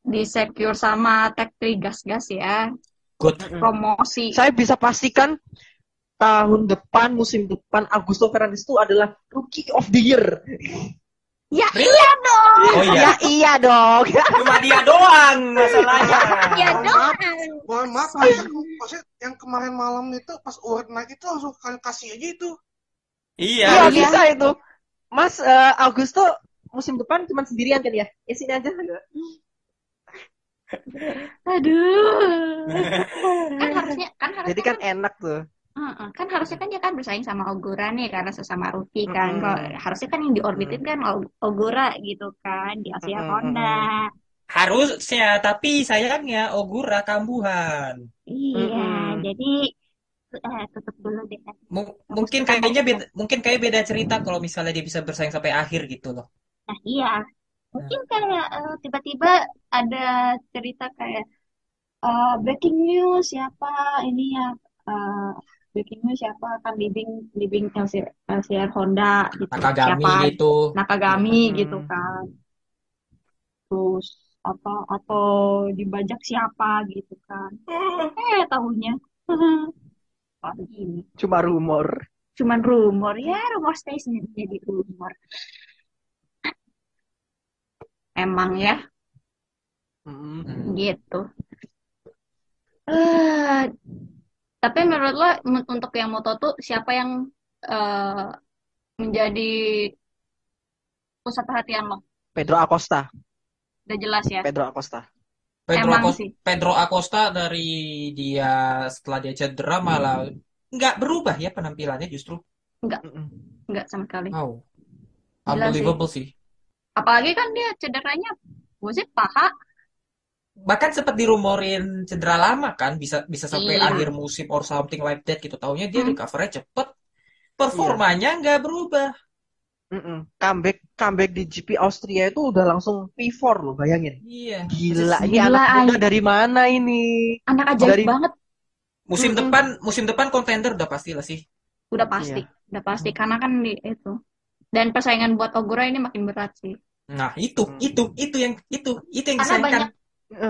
di secure sama Tech 3 gas-gas ya. Good. Promosi. saya bisa pastikan tahun depan musim depan Augusto Fernandes itu adalah rookie of the year Ya Really? iya dong. Oh iya, ya iya dong cuma dia doang masalahnya. Iya dong. Mohon maaf, maksudku, maksudnya yang kemarin malam itu pas award night itu langsung kalian kasih aja itu. Iya. iya iya. bisa itu Mas eh, Augusto musim depan cuma sendirian kan ya ya sini aja Aduh. Kan harusnya kan harusnya jadi kan enak tuh Kan harusnya kan dia kan bersaing sama Ogura nih karena sesama rookie kan. Mm-mm. Kalau harusnya kan yang diorbitin kan Og- Ogura gitu kan di Asia Honda. Harusnya, tapi sayangnya Ogura kambuhan. Iya, Mm-mm. jadi eh, tutup dulu deh. M- mungkin kayaknya beda, mungkin kayak beda cerita kalau misalnya dia bisa bersaing sampai akhir gitu loh. Nah, iya. Mungkin kayak eh, tiba-tiba ada cerita kayak eh, breaking news siapa ini ya eh, news siapa akan leading leading LCR, LCR Honda gitu. Nakagami Siapa gitu. Nakagami Hmm. gitu kan. Terus apa atau dibajak siapa gitu kan. Eh tahunya oh, cuma rumor Cuman rumor ya, rumor stays jadi rumor. Emang ya. Hmm. gitu. Eh, tapi menurut lo untuk yang moto tuh siapa yang eh, menjadi pusat perhatian lo? Pedro Acosta Udah jelas ya. Pedro Acosta Pedro Emang Acosta, sih. Pedro Acosta dari dia setelah dia cedera malah nggak berubah ya penampilannya justru. Mm-mm. Enggak sama sekali. Wow. Gila sih. Unbelievable sih. Apalagi kan dia cederanya was it paha? Bahkan sempat dirumorin cedera lama kan bisa bisa sampai Iya. akhir musim or something like that gitu. Taunya dia Hmm. recovernya cepet. Performanya nggak berubah. Mm-mm. comeback comeback di GP Austria itu udah langsung P4 loh bayangin Iya. gila ini Gila, anak muda dari mana ini Anak ajaib Dari- banget. Musim Mm-mm. depan musim depan kontender udah pasti lah sih. Udah pasti, udah pasti karena kan di itu. Dan persaingan buat Ogura ini makin berat sih. Nah, itu Hmm. itu itu yang itu itu yang Karena disayangkan. banyak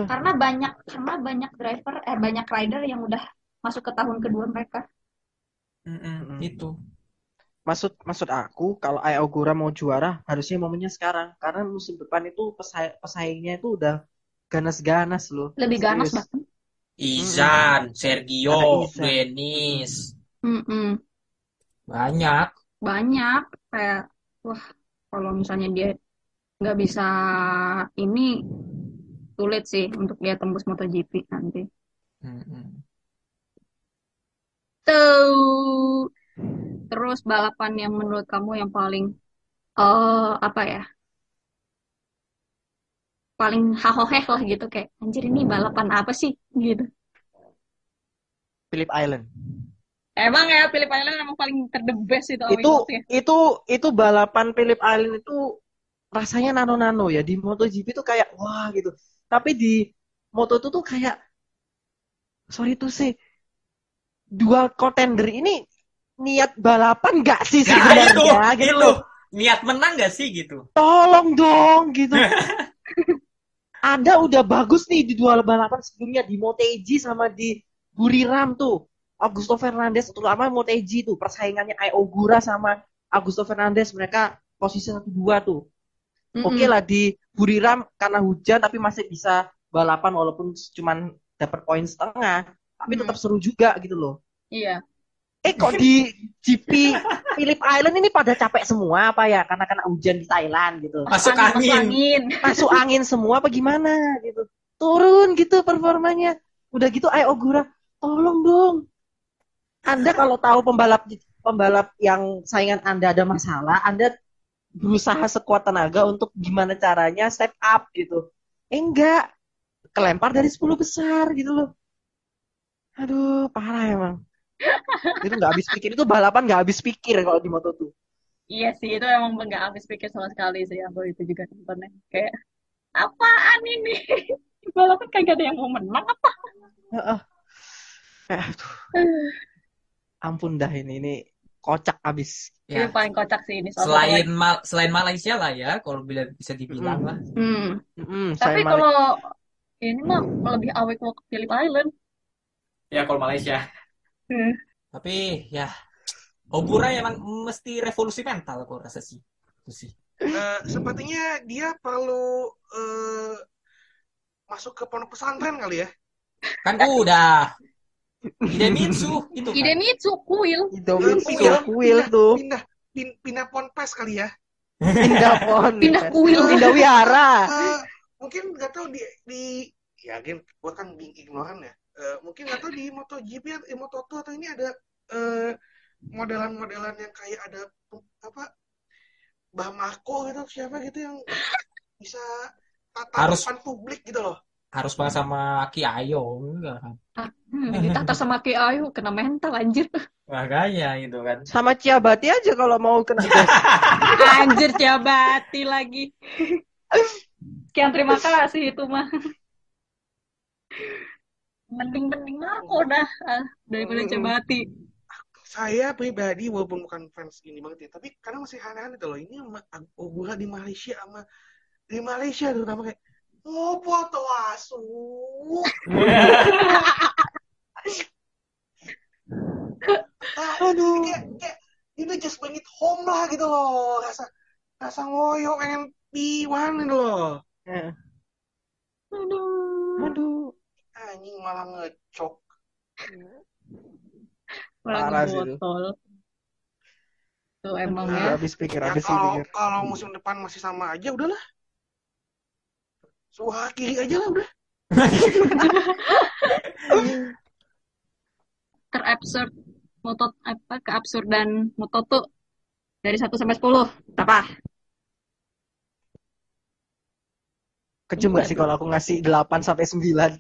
Karena banyak karena banyak driver eh banyak rider yang udah masuk ke tahun kedua mereka. Mm-mm, itu. maksud maksud aku kalau Ai Ogura mau juara harusnya momennya sekarang karena musim depan itu pesai- pesaingnya itu udah ganas-ganas loh Lebih ganas Serius. bahkan. Izan, Sergio. Denis. Mm-mm. Banyak. Banyak kayak wah kalau misalnya dia nggak bisa ini sulit sih untuk dia tembus MotoGP nanti. Tuh. Terus balapan yang menurut kamu yang paling eh apa ya? Paling hahoheh lah gitu kayak anjir ini balapan apa sih gitu. Phillip Island. Emang ya Phillip Island emang paling ter the best itu Itu ya. itu itu balapan Phillip Island itu rasanya nano-nano ya di MotoGP itu kayak wah gitu. Tapi di Moto2 tuh kayak sorry tuh sih dua contender ini niat balapan nggak sih sebenarnya itu, gitu. itu. Niat menang gak sih gitu? Tolong dong gitu. Anda udah bagus nih di dua balapan sebelumnya di Motegi sama di Buriram tuh. Augusto Fernandez terutama Motegi tuh persaingannya Ai Ogura sama Augusto Fernandez mereka posisi satu dua tuh. Oke Mm-mm. lah di Buriram karena hujan tapi masih bisa balapan walaupun cuman dapat poin setengah tapi Hmm. tetap seru juga gitu loh. Iya. Eh kok di GP Phillip Island ini pada capek semua apa ya karena kena hujan di Thailand gitu. Masuk Masuk angin. angin. Masuk angin semua apa gimana gitu. Turun gitu performanya. Udah gitu Ai Ogura, tolong dong. Anda kalau tahu pembalap pembalap yang saingan Anda ada masalah, Anda berusaha sekuat tenaga untuk gimana caranya step up gitu. Eh enggak, kelempar dari 10 besar gitu loh. Aduh, parah emang. Itu nggak habis pikir, itu balapan nggak habis pikir kalau di Moto2. Iya sih, itu emang nggak habis pikir sama sekali sih aku itu juga nontonnya. Kayak, apaan ini? Balapan kagak ada yang mau menang apa? Heeh. Eh, aduh, ampun dah ini, ini kocak abis. Ini Ya, paling kocak sih ini. selain. Mal- selain Malaysia lah ya, kalau bila bisa dibilang Mm. lah. Hmm. Mm-mm, Tapi kalau ini mah lebih awet ke Phillip Island. Ya kalau Malaysia. Hmm. Tapi ya Ogura emang mesti revolusi mental aku rasa sih. Itu sih. Eh, sepertinya dia perlu eh, masuk ke pondok pesantren kali ya. Kan udah. Hidemitsu itu kan. Idemitsu, kuil. Pindah, kuil pindah, tuh. Pindah, pin- pindah ponpes kali ya. Pindah pohon. Pindah kuil. Pindah wihara. Eh, mungkin nggak tahu di di ya kan gua kan being ignoran ya. Eh, mungkin nggak tahu di MotoGP atau di Moto2 atau ini ada eh, modelan-modelan yang kayak ada apa Bah Marco gitu siapa gitu yang bisa Harus- tatapan publik gitu loh. Harus banget sama Ki Ayo enggak kan? Hmm, ditata sama Ki Ayu, kena mental anjir. Makanya gitu kan. Sama Ciabati aja kalau mau kena. Anjir, Ciabati lagi. Sekian terima kasih itu mah. Mending-mending Marco dah ah, daripada. Ciabati. Saya pribadi walaupun bukan fans ini banget ya, tapi kadang masih aneh-aneh loh. Ini sama Ogura di Malaysia sama di Malaysia terutama kayak ngopo tuh asu. Aduh. Kayak, kayak ini just bring it home lah gitu loh. Rasa rasa ngoyo pengen piwan gitu loh. Eh, Aduh. Aduh. Anjing malah ngecok. Orang Parah sih itu. botol. Tuh emang ya. habis pikir, Ya habis kalau pikir. kalau musim depan masih sama aja udahlah. Suha kiri aja lah udah. Terabsurd moto apa keabsurdan moto tuh dari 1 sampai 10 berapa? Kejam gak sih kalau aku ngasih 8 sampai 9?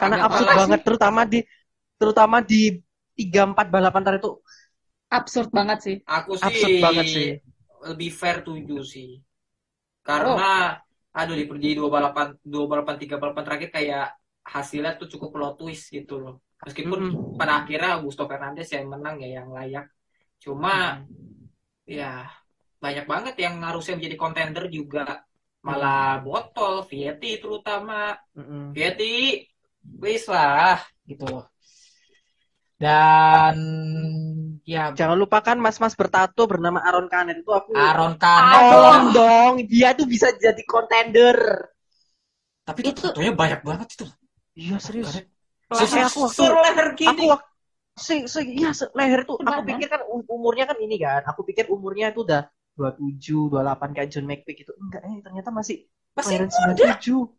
Karena Agak absurd banget terutama di terutama di 3 4 balapan tadi tuh Absurd banget sih. Aku sih absurd banget sih. lebih fair tujuh sih. Karena aduh di, di dua balapan dua balapan tiga balapan terakhir kayak hasilnya tuh cukup plot twist gitu loh. Meskipun Mm-mm. pada akhirnya Augusto Fernandez yang menang ya yang layak. Cuma ya banyak banget yang harusnya menjadi kontender juga malah botol Vietti terutama Mm-mm. Vietti wis lah gitu loh. Dan ya Jangan lupakan mas-mas bertato bernama Aaron Canet itu aku Aaron Canet tolong dong dia tuh bisa jadi kontender. tapi itu fotonya banyak banget itu. Iya serius. Makanya aku waktu leher aku gini. waktu se, se, ya, se- leher tuh aku pikir kan um- umurnya kan ini kan. Aku pikir umurnya itu udah 27, 28 kayak John McPhee gitu. Enggak, eh ternyata masih Masih muda. 97.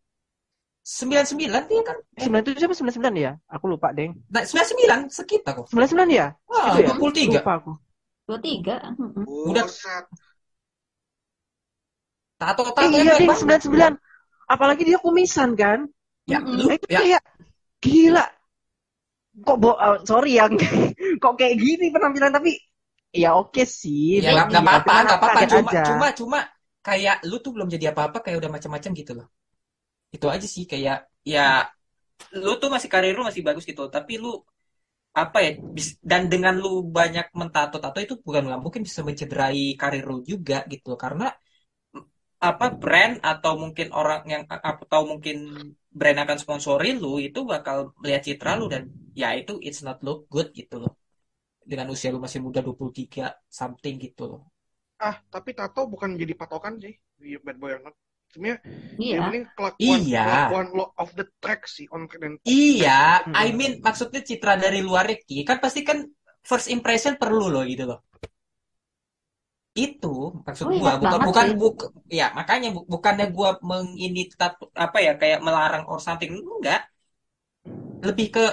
99 dia kan. Eh, 97 apa 99 ya? Aku lupa, Deng. nah, 99 sekitar kok. 99 ya? Wah, Itu ya? 23. Lupa aku. Dua tiga. Mm-mm. Udah. Buset. Tato-tato Eh, iya, Deng, banget. 99. Apalagi dia kumisan kan? Ya, lu Eh, itu ya kayak gila. Kok bo oh, sorry yang kok kayak gini penampilan tapi ya oke sih. ya nggak tapi- nggak apa-apa, apa-apa. Cuma aja. cuma cuma kayak lu tuh belum jadi apa-apa kayak udah macam-macam gitu loh. Itu aja sih kayak ya lu tuh masih karir lu masih bagus gitu tapi lu apa ya dan dengan lu banyak mentato-tato itu bukan nggak mungkin bisa mencederai karir lu juga gitu karena apa brand atau mungkin orang yang atau mungkin brand akan sponsorin lu itu bakal melihat citra lu dan ya itu it's not look good gitu loh dengan usia lu masih muda 23 something gitu loh Ah, tapi tato bukan jadi patokan sih di Bad Boy or Not. Sebenarnya Iya. yang penting kelakuan Iya. kelakuan lo off the track sih on dan Iya, Hmm. I mean maksudnya citra dari luar Ki kan pasti kan first impression perlu loh gitu loh. Itu maksud Oh, gua ingat bukan banget bukan sih. buk ya makanya bu- bukannya gua mengini tat- apa ya kayak melarang or something enggak. Lebih ke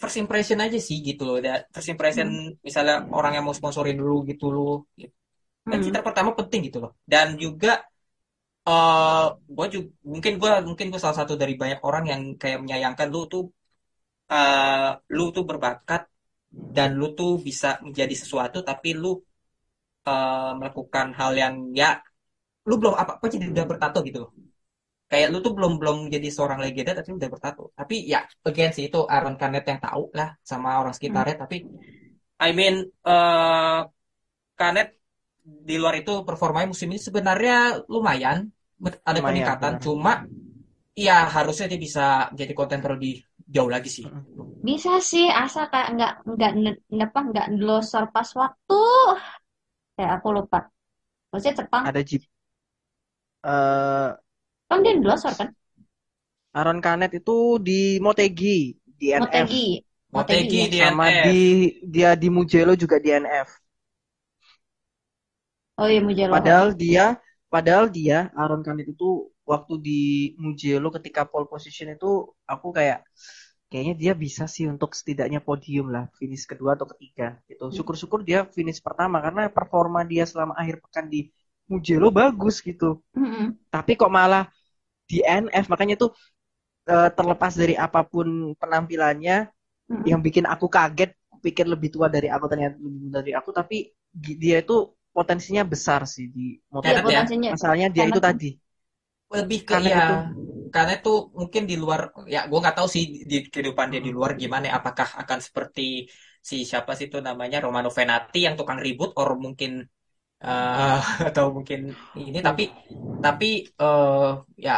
first impression aja sih gitu loh. Da- First impression misalnya orang yang mau sponsorin dulu gitu loh. Kan Hmm. citra pertama penting gitu loh. Dan juga eh gue juga mungkin gue mungkin gue salah satu dari banyak orang yang kayak menyayangkan lu tuh eh lu tuh berbakat dan lu tuh bisa menjadi sesuatu tapi lu eh, melakukan hal yang ya lu belum apa-apa jadi udah bertato gitu loh. Kayak lu tuh belum belum jadi seorang legenda tapi udah bertato. Tapi ya again sih itu Aaron Canet yang tahu lah sama orang sekitarnya tapi I mean eh Canet di luar itu performanya musim ini sebenarnya lumayan ada Lumayan, peningkatan benar. cuma ya harusnya dia bisa jadi kontender lebih jauh lagi sih Bisa sih, asal kayak nggak nggak ne- apa nggak glosor pas waktu. Kayak aku lupa. Maksudnya Jepang Ada Jeep. Eh kan dia glosor kan? Aaron Canet itu di Motegi, di NF. Motegi. Motegi ya. di Sama NF di dia di Mugello juga di NF. Oh iya Mugello. Padahal dia padahal dia Aaron Canet itu waktu di Mugello ketika pole position itu aku kayak kayaknya dia bisa sih untuk setidaknya podium lah finish kedua atau ketiga gitu. Syukur-syukur dia finish pertama karena performa dia selama akhir pekan di Mugello bagus gitu. Mm-mm. Tapi kok malah di NF makanya tuh eh, terlepas dari apa pun penampilannya Mm-mm. yang bikin aku kaget pikir lebih tua dari aku ternyata lebih muda dari aku tapi dia itu potensinya besar sih di motor ya? potensinya. masalahnya dia Canet itu tadi lebih ke Canet ya itu karena itu mungkin di luar ya gue nggak tahu sih di kehidupan dia di luar gimana ya. apakah akan seperti si siapa sih itu namanya Romano Venati yang tukang ribut or mungkin eh, atau mungkin ini tapi tapi eh, ya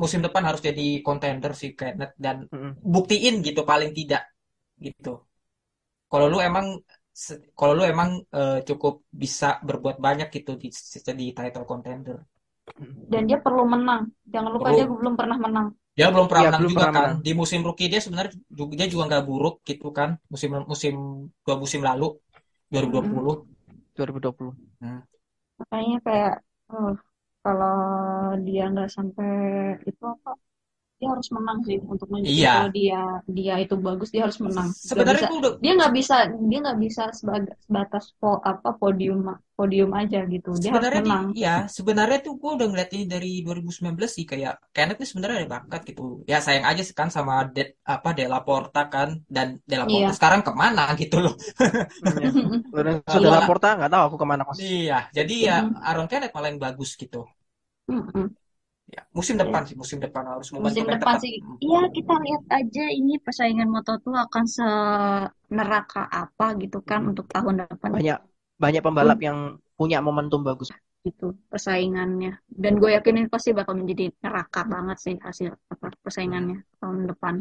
musim depan harus jadi contender si Kenneth dan Mm-mm. buktiin gitu paling tidak gitu kalau lu emang kalau lu emang eh, cukup bisa berbuat banyak gitu di, di title contender Dan dia perlu menang. Jangan lupa Perlu. dia belum pernah menang. dia belum pernah Iya, menang belum juga pernah kan menang. di musim rookie dia sebenarnya juga dia juga nggak buruk gitu kan musim musim dua musim lalu 2020 2020 Hmm. Makanya kayak oh, kalau dia nggak sampai itu apa? Dia harus menang sih untuk menunjukkan Iya. kalau dia dia itu bagus dia harus menang. Sebenarnya bisa tuh udah dia nggak bisa dia nggak bisa sebatas po, apa podium podium aja gitu. Dia harus sebenarnya menang. di, ya sebenarnya tuh gue udah ngeliat ini dari 2019 sih kayak Kenneth nih sebenarnya ada bakat gitu ya sayang aja sih kan sama De, apa Della Porta kan dan Della Porta Iya. sekarang ke mana gitu loh Iya. Iya. Della Porta nggak tahu aku ke mana kos iya jadi ya. Aaron Kenneth malah yang bagus gitu Mm-mm. Ya musim depan sih musim depan harus Musim depan tepat sih, iya kita lihat aja ini persaingan Moto2 akan seneraka apa gitu kan untuk tahun depan. Banyak banyak pembalap yang punya momentum bagus. Gitu persaingannya. Dan gue yakin ini pasti bakal menjadi neraka banget sih hasil apa persaingannya tahun depan.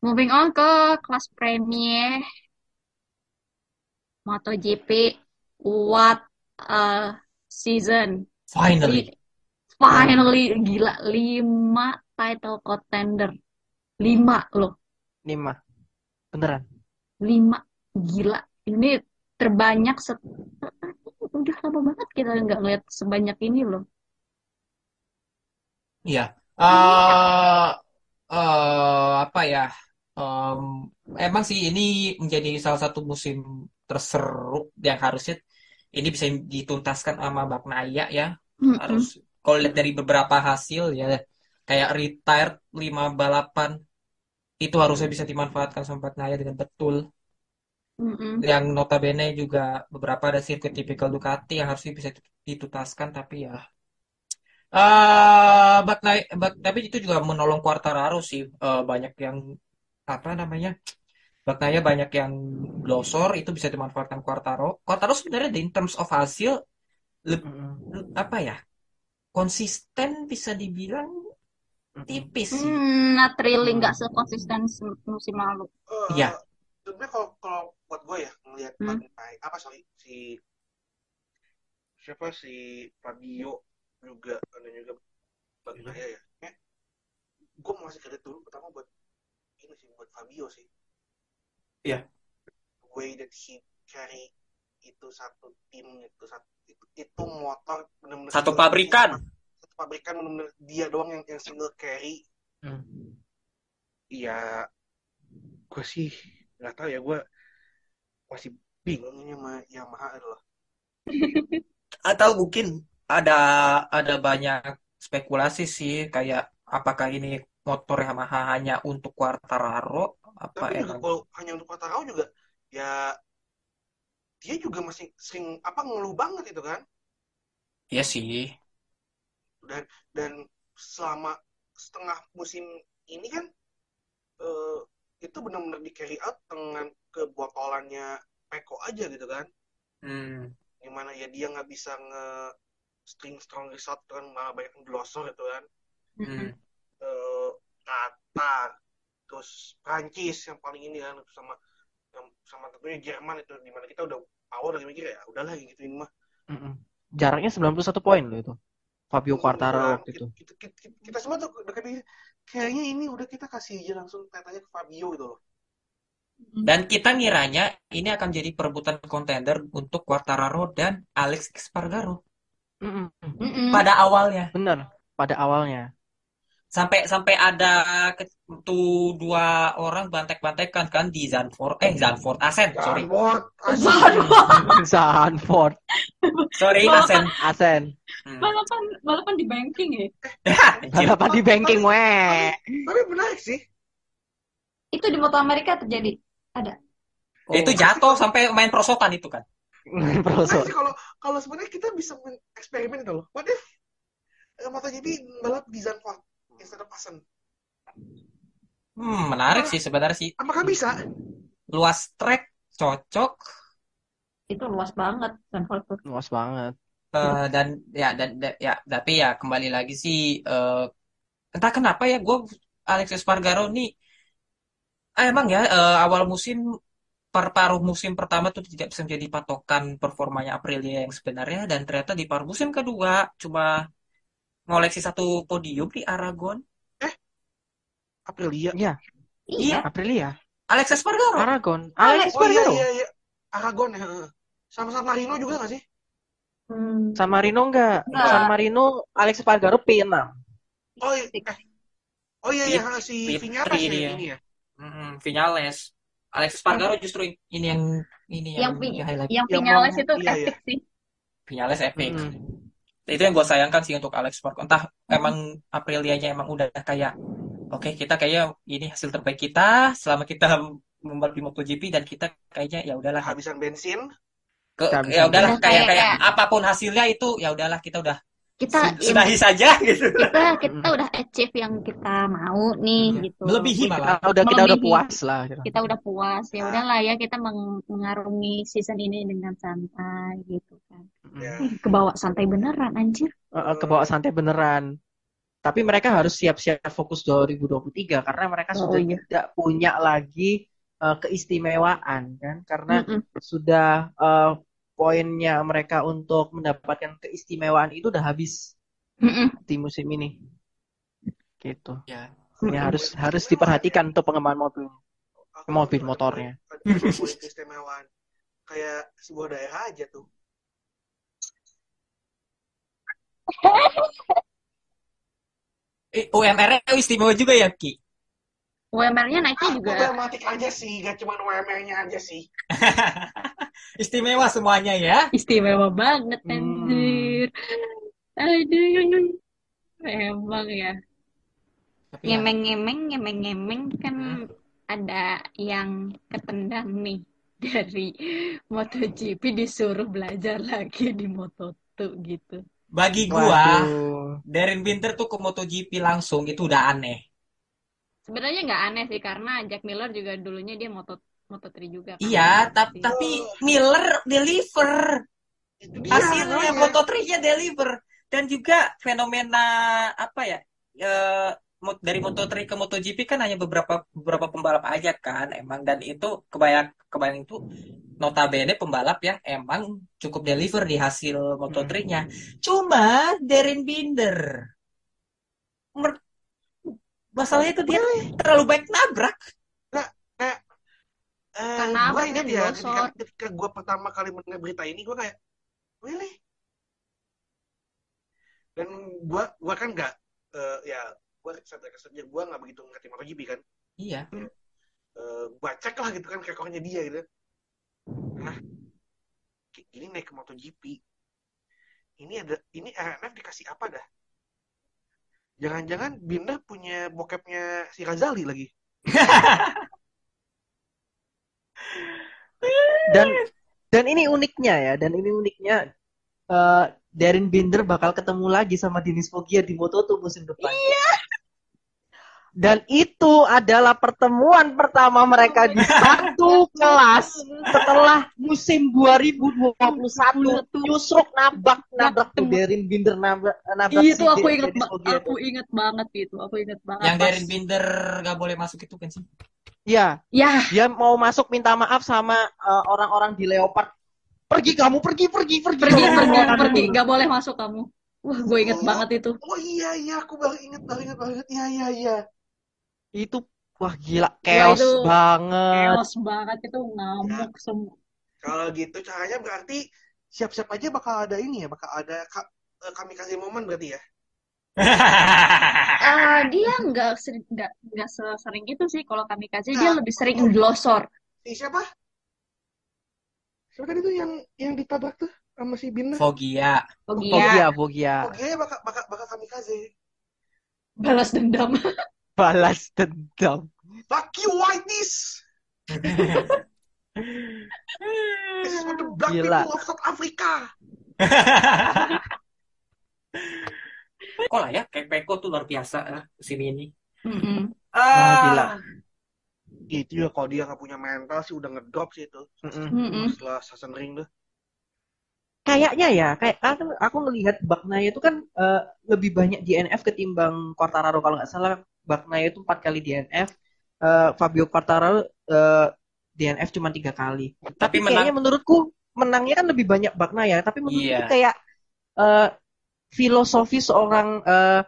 Moving on ke kelas premier. MotoGP what a season. finally finally gila 5 title contender. Lima loh. Lima. Beneran. Lima. Gila. Ini terbanyak set... Udah lama banget kita nggak ngeliat sebanyak ini loh. Iya. Eh eh, apa ya? Em, emang sih ini menjadi salah satu musim terseru yang harusnya ini bisa dituntaskan sama Bak Naya ya. Mm-mm. Harus kalau lihat dari beberapa hasil ya kayak retired 5 balapan itu harusnya bisa dimanfaatkan sama Bak Naya dengan betul. Mm-mm. Yang notabene juga beberapa ada sirkuit tipikal Ducati yang harusnya bisa dituntaskan tapi ya eh Bak Naya- Bak- tapi itu juga menolong Quartararo sih Eh, banyak yang apa namanya Bagnaya banyak yang glosor itu bisa dimanfaatkan Quartaro. Quartaro sebenarnya in terms of hasil leb- Mm-mm. apa ya konsisten bisa dibilang tipis sih. Hmm, not really nggak sekonsisten se- musim lalu. Eh, Iya. sebenarnya kalau kalau buat gue ya ngelihat Hmm. Bagnai apa sorry si siapa si Fabio juga ada juga Bagnaya ya. Eh, gue mau kasih kredit dulu pertama buat ini sih buat Fabio sih. Iya. The way that he carry itu satu tim itu satu itu, motor benar-benar Satu single- pabrikan. satu pabrikan benar-benar dia doang yang yang single carry Mm. Iya, gue sih nggak tahu ya gue masih bingung ini sama Yamaha loh. Atau mungkin ada ada banyak spekulasi sih kayak apakah ini motor Yamaha hanya untuk Quartararo apa Tapi emang kalau hanya untuk Quartararo juga ya dia juga masih sering apa ngeluh banget itu kan. Iya sih. Dan dan selama setengah musim ini kan eh, itu benar-benar di carry out dengan kebotolannya Peko aja gitu kan. Hmm. Gimana ya dia nggak bisa nge string strong result kan malah banyak glosor itu kan. Hmm. Qatar, terus Prancis yang paling ini kan sama yang sama tentunya Jerman itu di mana kita udah awal udah mikir ya udahlah gituin mah Mm-mm. Jaraknya 91 poin loh itu. Fabio Quartaro Udah, waktu itu. kita, kita, kita, kita semua tuh udah mikir, kayaknya ini udah kita kasih aja langsung tanya ke Fabio gitu loh Dan kita ngiranya ini akan jadi perebutan kontender untuk Quartararo dan Alex Espargaro Mm-mm. Mm-mm. pada awalnya. Bener. Pada awalnya. Sampai sampai ada ke- tuh dua orang bantek-bantekan kan di Zandvoort, eh Zandvoort, Asen, sorry, Sanford. sorry Balapan, Asen. Asen. Hmm. balapan, balapan di banking ya. Anjir. Balapan di banking weh. tapi menarik sih Itu di Moto Amerika terjadi. Ada. Itu jatuh sampai main prosotan itu kan. Kalau kalau sebenarnya kita bisa eksperimen itu loh what if eh, MotoGP balap di Zandvoort instead of Assen Hmm, menarik sih sebenarnya sih. apakah bisa Luas track cocok Itu luas banget. Tuh. Luas banget. Eh, dan ya dan da- ya tapi ya kembali lagi sih eh, entah kenapa ya gue Alex Espargaro nih ah, emang ya eh, awal musim per paruh musim pertama tuh tidak bisa menjadi patokan performanya Aprilia yang sebenarnya dan ternyata di paruh musim kedua cuma ngoleksi satu podium di Aragon. Aprilia Iya, Iya. Aprilia. Alex Espargaro. Aragon. Alex Alex oh iya Espargaro. iya iya Aragon ya heeh. sama sama Rino juga nggak sih Hmm. San Marino enggak? Enggak. San Marino Alex Espargaro P6. oh iya eh. oh iya iya si Vinales ya ini ya. ini ya Vinales. Alex Espargaro justru ini yang ini Yang yang. Yang Yang Vinales mau- itu iya, epic sih. Vinales epic. Mm. Itu yang gue sayangkan sih untuk Alex Espargaro. Entah emang Aprilianya emang udah kayak oke kita kayaknya ini hasil terbaik kita selama kita membalap di MotoGP dan kita kayaknya ya udahlah. Kehabisan bensin. Ke ya udahlah kayak Kayak- apa pun hasilnya itu ya udahlah kita udah Kita su- sudahi saja gitu. kita kita udah achieve yang kita mau nih Iya. gitu. Melebihi malah. Kita udah kita udah puas lah. gitu. Kita udah puas ya Nah. udahlah ya kita meng- mengarungi season ini dengan santai gitu kan. Mm. ya Ih, kebawa santai beneran anjir. Eh, eh, ke bawah santai beneran. Tapi mereka harus siap-siap fokus 2023 karena mereka Oh, sudah iya. tidak punya lagi eh, keistimewaan kan karena Mm-mm. sudah eh, poinnya mereka untuk mendapatkan keistimewaan itu udah habis Mm-mm. di musim ini. Gitu. Ya. Ini harus harus diperhatikan untuk pengembangan mobil. Aku Mobil motornya. keistimewaan kayak sebuah daerah aja tuh Eh, UMR-nya istimewa juga ya, Ki? UMR-nya naiknya juga problematik aja sih gak cuma UMR-nya aja sih Istimewa semuanya ya. istimewa banget Hmm. anjir. Aduh. Emang ya. Ya, Ngemeng-ngemeng, ngemeng-ngemeng kan Hmm. ada yang ketendang nih dari MotoGP disuruh belajar lagi di Moto2 gitu. bagi gua, Waduh. Darren Binter tuh ke MotoGP langsung itu udah aneh. Sebenarnya nggak aneh sih karena Jack Miller juga dulunya dia Moto Moto3 juga kan. Iya, tap- Sih. tapi Miller deliver. Hasilnya makanya. Moto3-nya deliver. Dan juga fenomena apa ya? eh, mo- dari Moto3 ke MotoGP kan hanya beberapa beberapa pembalap aja kan emang dan itu kebayang kebayang itu notabene pembalap yang emang cukup deliver di hasil Moto3-nya. Cuma Darren Binder mer- masalahnya itu dia terlalu baik nabrak. Eh, Karena gue ingat Dia ya ketika, ketika gue pertama kali mendengar berita ini gue kayak really? Dan gue gua kan nggak eh, ya gue sadar kesannya gue nggak begitu ngerti MotoGP kan? Iya. Eh, gue cek lah gitu kan rekornya dia gitu. Nah gini naik ke MotoGP. Ini ada ini RNF dikasih apa dah? Jangan-jangan Binder punya bokepnya si Razali lagi Dan dan ini uniknya ya, dan ini uniknya eh Darren Binder bakal ketemu lagi sama Denis Foggia di Moto2 musim depan. Iya. Dan itu adalah pertemuan pertama mereka di satu kelas setelah musim 2021 Yusruk nabrak nabrak tuh Darren Binder nabrak nabrak Itu si aku inget, aku inget banget itu, aku inget banget. Yang Darren Binder gak boleh masuk itu kan sih? Iya, Ya, dia mau masuk minta maaf sama eh, orang-orang di Leopard. Pergi kamu, pergi, pergi, pergi. pergi, Kamu pergi, keluar pergi, dulu. nggak boleh masuk kamu. Wah, gue inget Oh. banget itu. oh iya iya aku baru inget baru inget baru inget iya iya iya Itu wah gila, chaos itu banget. Chaos banget itu ngamuk semua. Kalau gitu caranya berarti siap-siap aja bakal ada ini ya, bakal ada ka- eh, kami kasih momen berarti ya. Ah, dia nggak nggak nggak sering itu sih kalau kami kasih dia Nah. lebih sering glosor. Si siapa? Siapa tadi tuh yang yang ditabrak tuh sama si Binder? Foggia. Oh Vogia, iya, Vogia. Oh iya bakal bakal bakal kami kasih. balas dendam. Balas dendam. Fuck you whiteys. This is for the black Gila. people of South Africa. Kok lah ya, kayak Peko tuh luar biasa ya, musim ini. Mm-mm. Wah, gila. Gitu ya kalau dia nggak punya mental sih udah ngedrop sih itu. Mm-mm. Mm-mm. Setelah Sassenring tuh. Kayaknya ya, kayak aku, aku ngelihat Bagnaya itu kan eh, lebih banyak DNF ketimbang Quartararo kalau nggak salah. Bagnaya itu empat kali DNF, eh, Fabio Quartararo eh, DNF cuma tiga kali. Tapi Tapi menang kayaknya menurutku menangnya kan lebih banyak Bagnaya. Tapi menurutku itu kayak eh, filosofi seorang eh,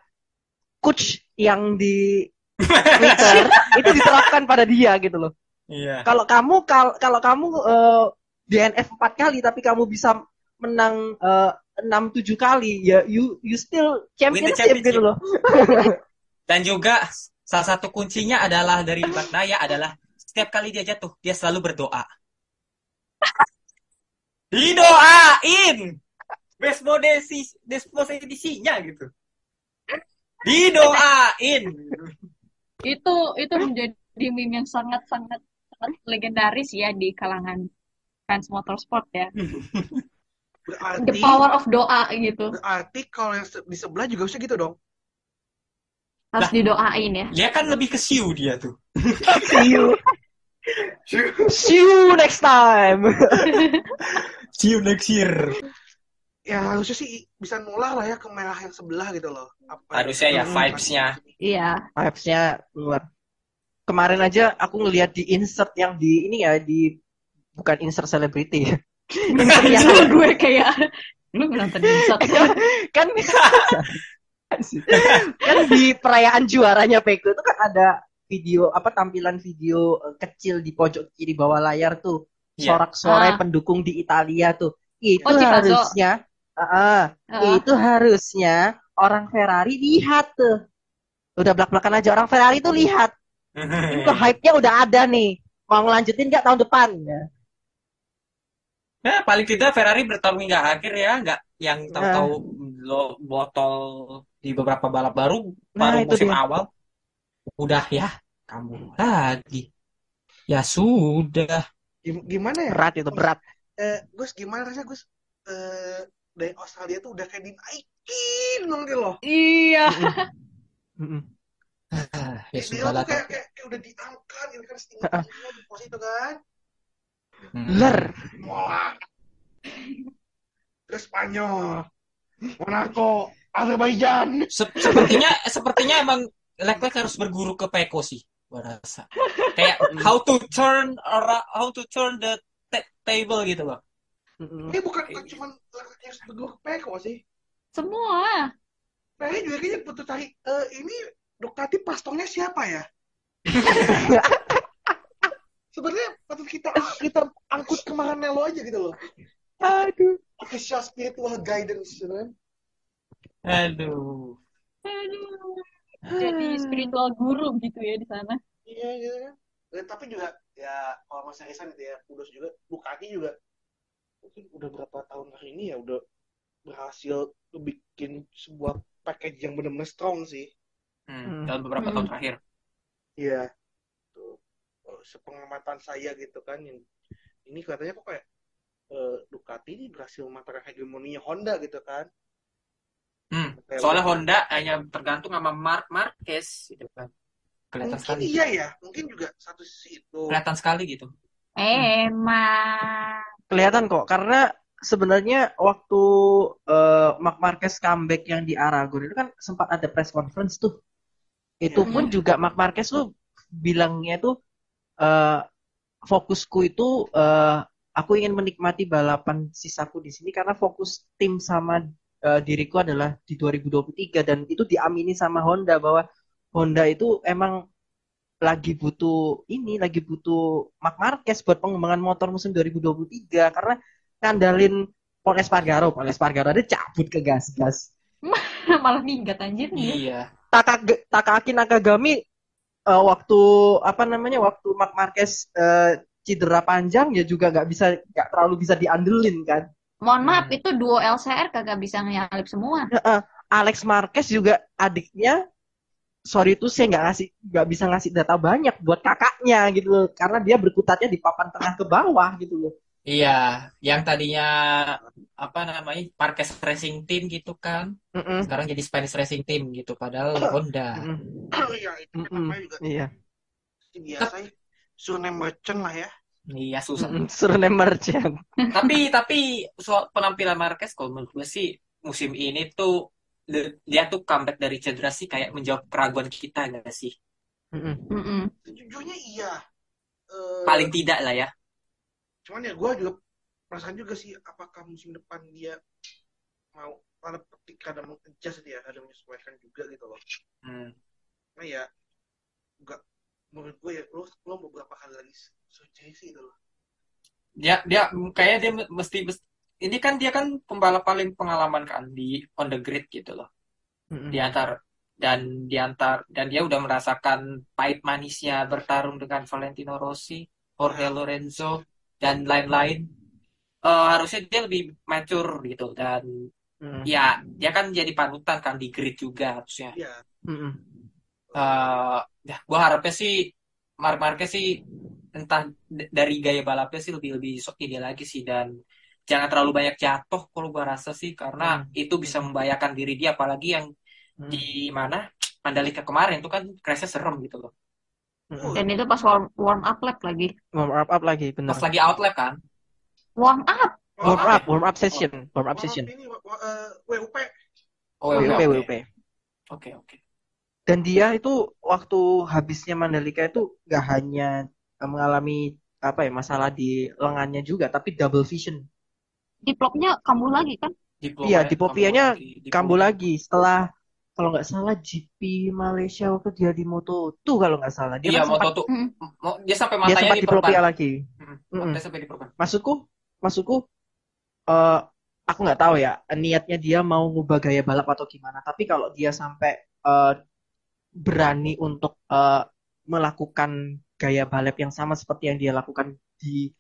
coach yang di Twitter itu diterapkan pada dia gitu loh. Iya. Kalau kamu kal- kalau kamu eh, DNF empat kali tapi kamu bisa menang enam tujuh kali ya you you still championship. gitu loh. Dan juga salah satu kuncinya adalah dari Bagnaya adalah setiap kali dia jatuh, dia selalu berdoa. Didoain! Desmodesi, desmodesinya gitu. Didoain! Itu itu menjadi meme yang sangat sangat sangat legendaris ya di kalangan fans motorsport ya. The Berarti power of doa gitu. berarti kalau yang di sebelah juga bisa gitu dong. Harus Lah. didoain ya. Dia kan lebih ke siu dia tuh. See you see you next time. Siu next year. Ya harusnya sih bisa nular lah ya ke merah yang sebelah gitu loh. Apa Harusnya ya, vibes-nya. Iya. Vibes-nya keluar. Kemarin aja aku ngelihat di insert yang di ini ya di bukan insert selebriti ya. insert yang gue kayak lu nonton insert. kan kan di perayaan juaranya Peko itu kan ada video apa tampilan video eh, kecil di pojok kiri bawah layar tuh. Iya. sorak-sorai Ah. pendukung di Italia tuh. Itu Oh, harusnya ah, ah, Heeh. itu harusnya orang Ferrari lihat tuh. Udah belak-belakan aja orang Ferrari tuh lihat. Itu hype-nya udah ada nih. Mau ngelanjutin nggak tahun depan? Ya. Nah, paling tidak Ferrari bertarung hingga akhir ya, nggak yang tahu-tahu lo botol di beberapa balap baru, Nah, baru itu musim dia. awal. Udah ya, kamu lagi. Ya sudah. Gim- Gimana ya? berat itu berat Eh, Gus, gimana rasanya Gus? Eh, dari Australia tuh udah kayak dinaikin dong gitu loh. Iya. Mm-mm. Ah, ya sudah lah. kayak, kayak, kayak udah diangkat, ini kan setinggi-tingginya di pos itu kan. Ler. Terus Spanyol, Monaco, Azerbaijan. Se- sepertinya sepertinya emang Leclerc harus berguru ke Peko sih, gua rasa. Kayak how to turn how to turn the ta- table gitu loh. Ini bukan bukan cuma yang berdua ke Peko sih. Semua. Kayaknya juga kayaknya butuh cari eh, ini Ducati pastongnya siapa ya? Sebenarnya patut kita kita angkut ke Maranello aja gitu loh. Aduh Official spiritual guidance, kan? Aduh. Aduh. Jadi spiritual guru gitu ya di sana. Iya gitu kan. Dan, tapi juga ya kalau Mas Risan gitu ya, kudos juga Ducati juga mungkin udah berapa tahun hari ini ya udah berhasil bikin sebuah package yang benar-benar strong sih. Hmm, Hmm. dalam beberapa Hmm. tahun terakhir. Iya. Tuh. Oh, Sepengamatan saya gitu kan yang ini katanya kok kayak eh, Ducati ini berhasil mematahkan hegemoninya Honda gitu kan. Hmm. Kayak Soalnya Honda hanya tergantung sama Mark Marquez gitu kan. Kelihatan Mungkin sekali. iya ya, mungkin juga satu sisi itu. Kelihatan sekali gitu. Emang. kelihatan kok karena sebenarnya waktu eh, Marc Marquez comeback yang di Aragon itu kan sempat ada press conference tuh itu Iya. pun juga Marc Marquez tuh bilangnya tuh eh, fokusku itu eh, aku ingin menikmati balapan sisaku di sini karena fokus tim sama eh, diriku adalah di 2023 dan itu diamini sama Honda bahwa Honda itu emang lagi butuh ini lagi butuh Marc Marquez buat pengembangan motor musim 2023 karena ngandalin Paul Espargaro Paul Espargaro ada cabut ke gas-gas Malah minggat anjir. Iya. Taka Takaki Nakagami eh, waktu apa namanya waktu Marc Marquez eh, cedera panjang ya juga nggak bisa nggak terlalu bisa diandelin kan Mohon maaf, Hmm. itu duo LCR kagak bisa nyalip semua. Heeh. Alex Marquez juga adiknya sorry itu saya nggak ngasih nggak bisa ngasih data banyak buat kakaknya gitu loh karena dia berkutatnya di papan tengah ke bawah gitu loh Iya, yang tadinya apa namanya Marquez Racing Team gitu kan, Mm-mm. sekarang jadi Spanish Racing Team gitu, padahal Honda. Mm-mm. Iya, itu juga Iya. biasa ya. Surname merchant lah ya. Iya susah. Surname merchant. Tapi tapi soal penampilan Marquez kalau menurut gue sih musim ini tuh dia tuh comeback dari cedera sih kayak menjawab keraguan kita nggak sih? Sejujurnya iya. Eh, Paling tidak lah ya. cuman ya gue juga perasaan juga sih apakah musim depan dia mau pada petik kadang mengadjust dia kadang menyesuaikan juga gitu loh Hmm. nah ya enggak menurut gue ya lo lo beberapa kali lagi suci sih itu loh Dia dia kayaknya dia mesti, mesti ini kan dia kan pembalap paling pengalaman kan di on the grid gitu loh. Mm-mm. Di antar dan di antar dan dia udah merasakan pahit manisnya bertarung dengan Valentino Rossi, Jorge Lorenzo dan lain-lain. Eh, harusnya dia lebih mature gitu dan Mm-mm. ya dia kan jadi panutan kan di grid juga harusnya. iya Mm-mm. eh ya gue harapnya sih Mark Marquez sih entah dari gaya balapnya sih lebih lebih sok ini lagi sih dan jangan terlalu banyak jatuh kalau gue rasa sih karena itu bisa membahayakan diri dia apalagi yang Mm. di mana Mandalika kemarin itu kan crashnya serem gitu loh Mm-mm. Dan itu pas warm, warm up lap lagi. Warm up up lagi bener. pas lagi outlap kan Warm up. Warm up, warm up session, warm up warm up session. ini wa- eh, WUP oh WUP, oke WUP. oke oke Dan dia itu waktu habisnya Mandalika itu nggak hanya mengalami apa ya masalah di lengannya juga, tapi double vision. Diplopnya kambuh lagi kan? Diploma- Iya, dipopianya lagi, Kambuh lagi setelah kalau nggak salah GP Malaysia waktu dia di Moto2 kalau nggak salah. Dia Iya, kan sempat Moto tuh. Mo- Dia sampai dia matanya sempat diperban. diplopia lagi. Hmm, Mm-mm. Dia sampai diperban. Maksudku, maksudku eh aku nggak tahu ya niatnya dia mau ngubah gaya balap atau gimana. Tapi kalau dia sampai eh, berani untuk eh, melakukan gaya balap yang sama seperti yang dia lakukan di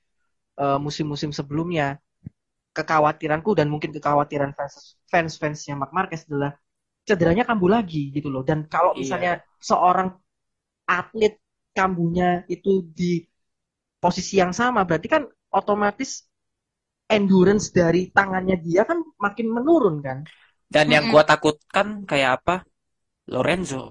eh, musim-musim sebelumnya, kekhawatiranku dan mungkin kekhawatiran fans fans fansnya Marc Marquez adalah cederanya kambuh lagi gitu loh. Dan kalau Iya. misalnya seorang atlet kambuhnya itu di posisi yang sama, berarti kan otomatis endurance dari tangannya dia kan makin menurun kan? Dan yang gua takutkan kayak apa? Lorenzo.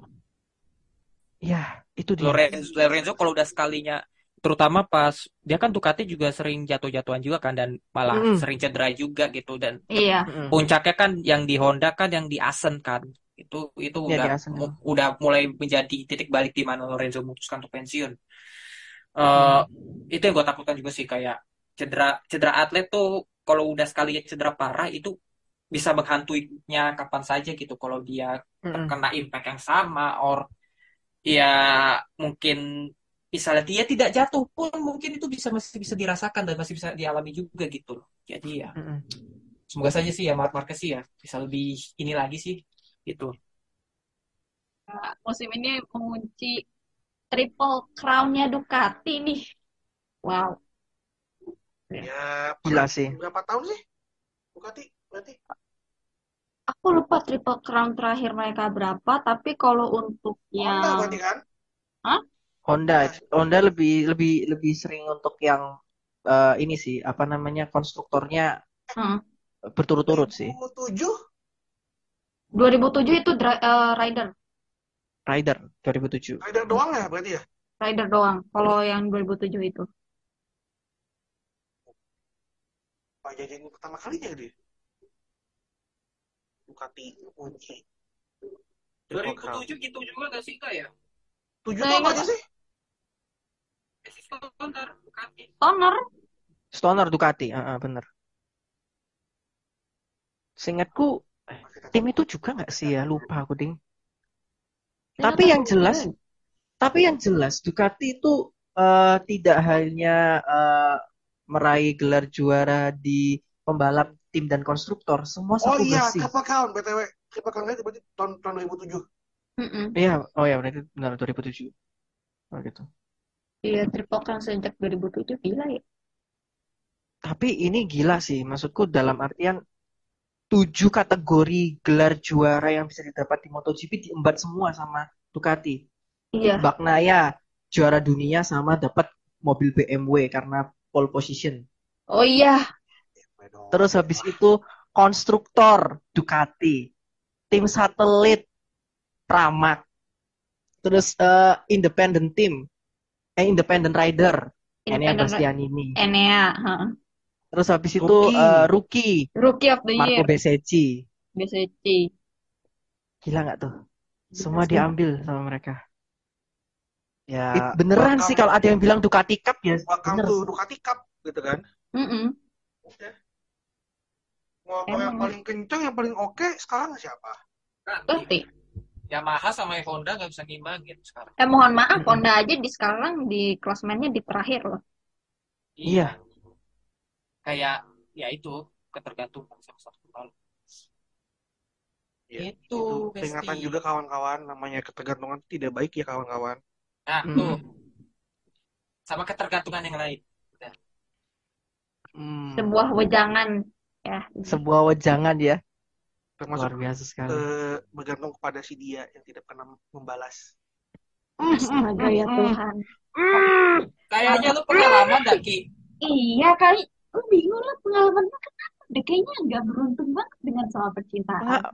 Ya, itu dia. Lorenzo, Lorenzo kalau udah sekalinya terutama pas dia kan Ducati juga sering jatuh-jatuhan juga kan dan malah Mm-mm. sering cedera juga gitu dan Iya. Puncaknya kan yang di Honda kan yang di Asen kan itu itu Ya, udah mu- udah mulai menjadi titik balik di mana Lorenzo memutuskan untuk pensiun. Eh Mm. itu yang gue takutkan juga sih kayak cedera cedera atlet tuh kalau udah sekali cedera parah itu bisa menghantuinya kapan saja gitu kalau dia terkena impact yang sama or ya mungkin misalnya dia tidak jatuh pun mungkin itu bisa masih bisa dirasakan dan masih bisa dialami juga gitu loh. Jadi ya Mm-mm. semoga saja sih ya Mark Marquez sih ya bisa lebih ini lagi sih gitu. Musim ini mengunci triple crown-nya Ducati nih. Wow. Ya, Gila sih. berapa tahun sih? Ducati berarti? Aku lupa triple crown terakhir mereka berapa, tapi kalau untuk Honda yang berarti kan? Honda, Honda lebih lebih lebih sering untuk yang eh, ini sih, apa namanya konstruktornya Hmm. berturut-turut sih. 2007? 2007 itu dri- eh, rider, Rider 2007. Rider doang ya berarti ya? rider doang. Kalau yang 2007 itu. Pak jajan pertama kalinya dia. Ducati kunci. 2007 gitu juga gak sih kak ya? Tujuh tahun aja sih? Honda, Ducati. Honor, Stoner Ducati, ah, ah, bener. Seingatku tim itu juga nggak sih ya, lupa aku ding. Tapi yang jelas, tapi yang jelas Ducati itu eh, tidak hanya eh, meraih gelar juara di pembalap tim dan konstruktor, semua Oh sapu iya, bersih. Triple Crown BTW. Triple Crown itu berarti tahun tahun 2007. Mm-mm. Iya, oh ya berarti benar 2007. Oh gitu. Iya, triple crown sejak 2007 gila ya. Tapi ini gila sih, maksudku dalam artian tujuh kategori gelar juara yang bisa didapat di MotoGP diembat semua sama Ducati. Iya. Bagnaia juara dunia sama dapat mobil BMW karena pole position. Oh iya, Terus habis itu konstruktor Ducati, tim satelit Pramac, terus eh, independent team, eh independent rider, Enea Bastianini. Enea, heeh. Terus habis itu Rookie. eh, rookie Rookie of the Marco Year, Bezzecchi. BCC. Gila nggak tuh? Semua sih. diambil sama mereka. Ya, It- beneran welcome- sih kalau ada yang bilang Ducati Cup ya Welcome bener. to Ducati Cup gitu kan. Mm-mm. Motor Emang. yang paling kencang, yang paling oke sekarang siapa? Ngerti. Yamaha sama Honda nggak bisa ngimbangin sekarang. Eh mohon maaf. Honda aja di sekarang di klasemennya di terakhir loh. Iya. Kayak ya itu ketergantungan sama satu hal. Ya, Itu, peringatan Besti. juga kawan-kawan namanya ketergantungan tidak baik ya kawan-kawan. Nah, Mm. tuh. Sama ketergantungan yang lain. Hmm, Sebuah wejangan ya. sebuah wejangan ya. Termasuk Luar biasa sekali. eh, bergantung kepada si dia yang tidak pernah membalas. Astaga ya Tuhan. Kayaknya lu pengalaman dah, Ki. Iya kali. Gue bingung lah pengalamannya kenapa. Deh kayaknya agak beruntung banget dengan soal percintaan. Penga-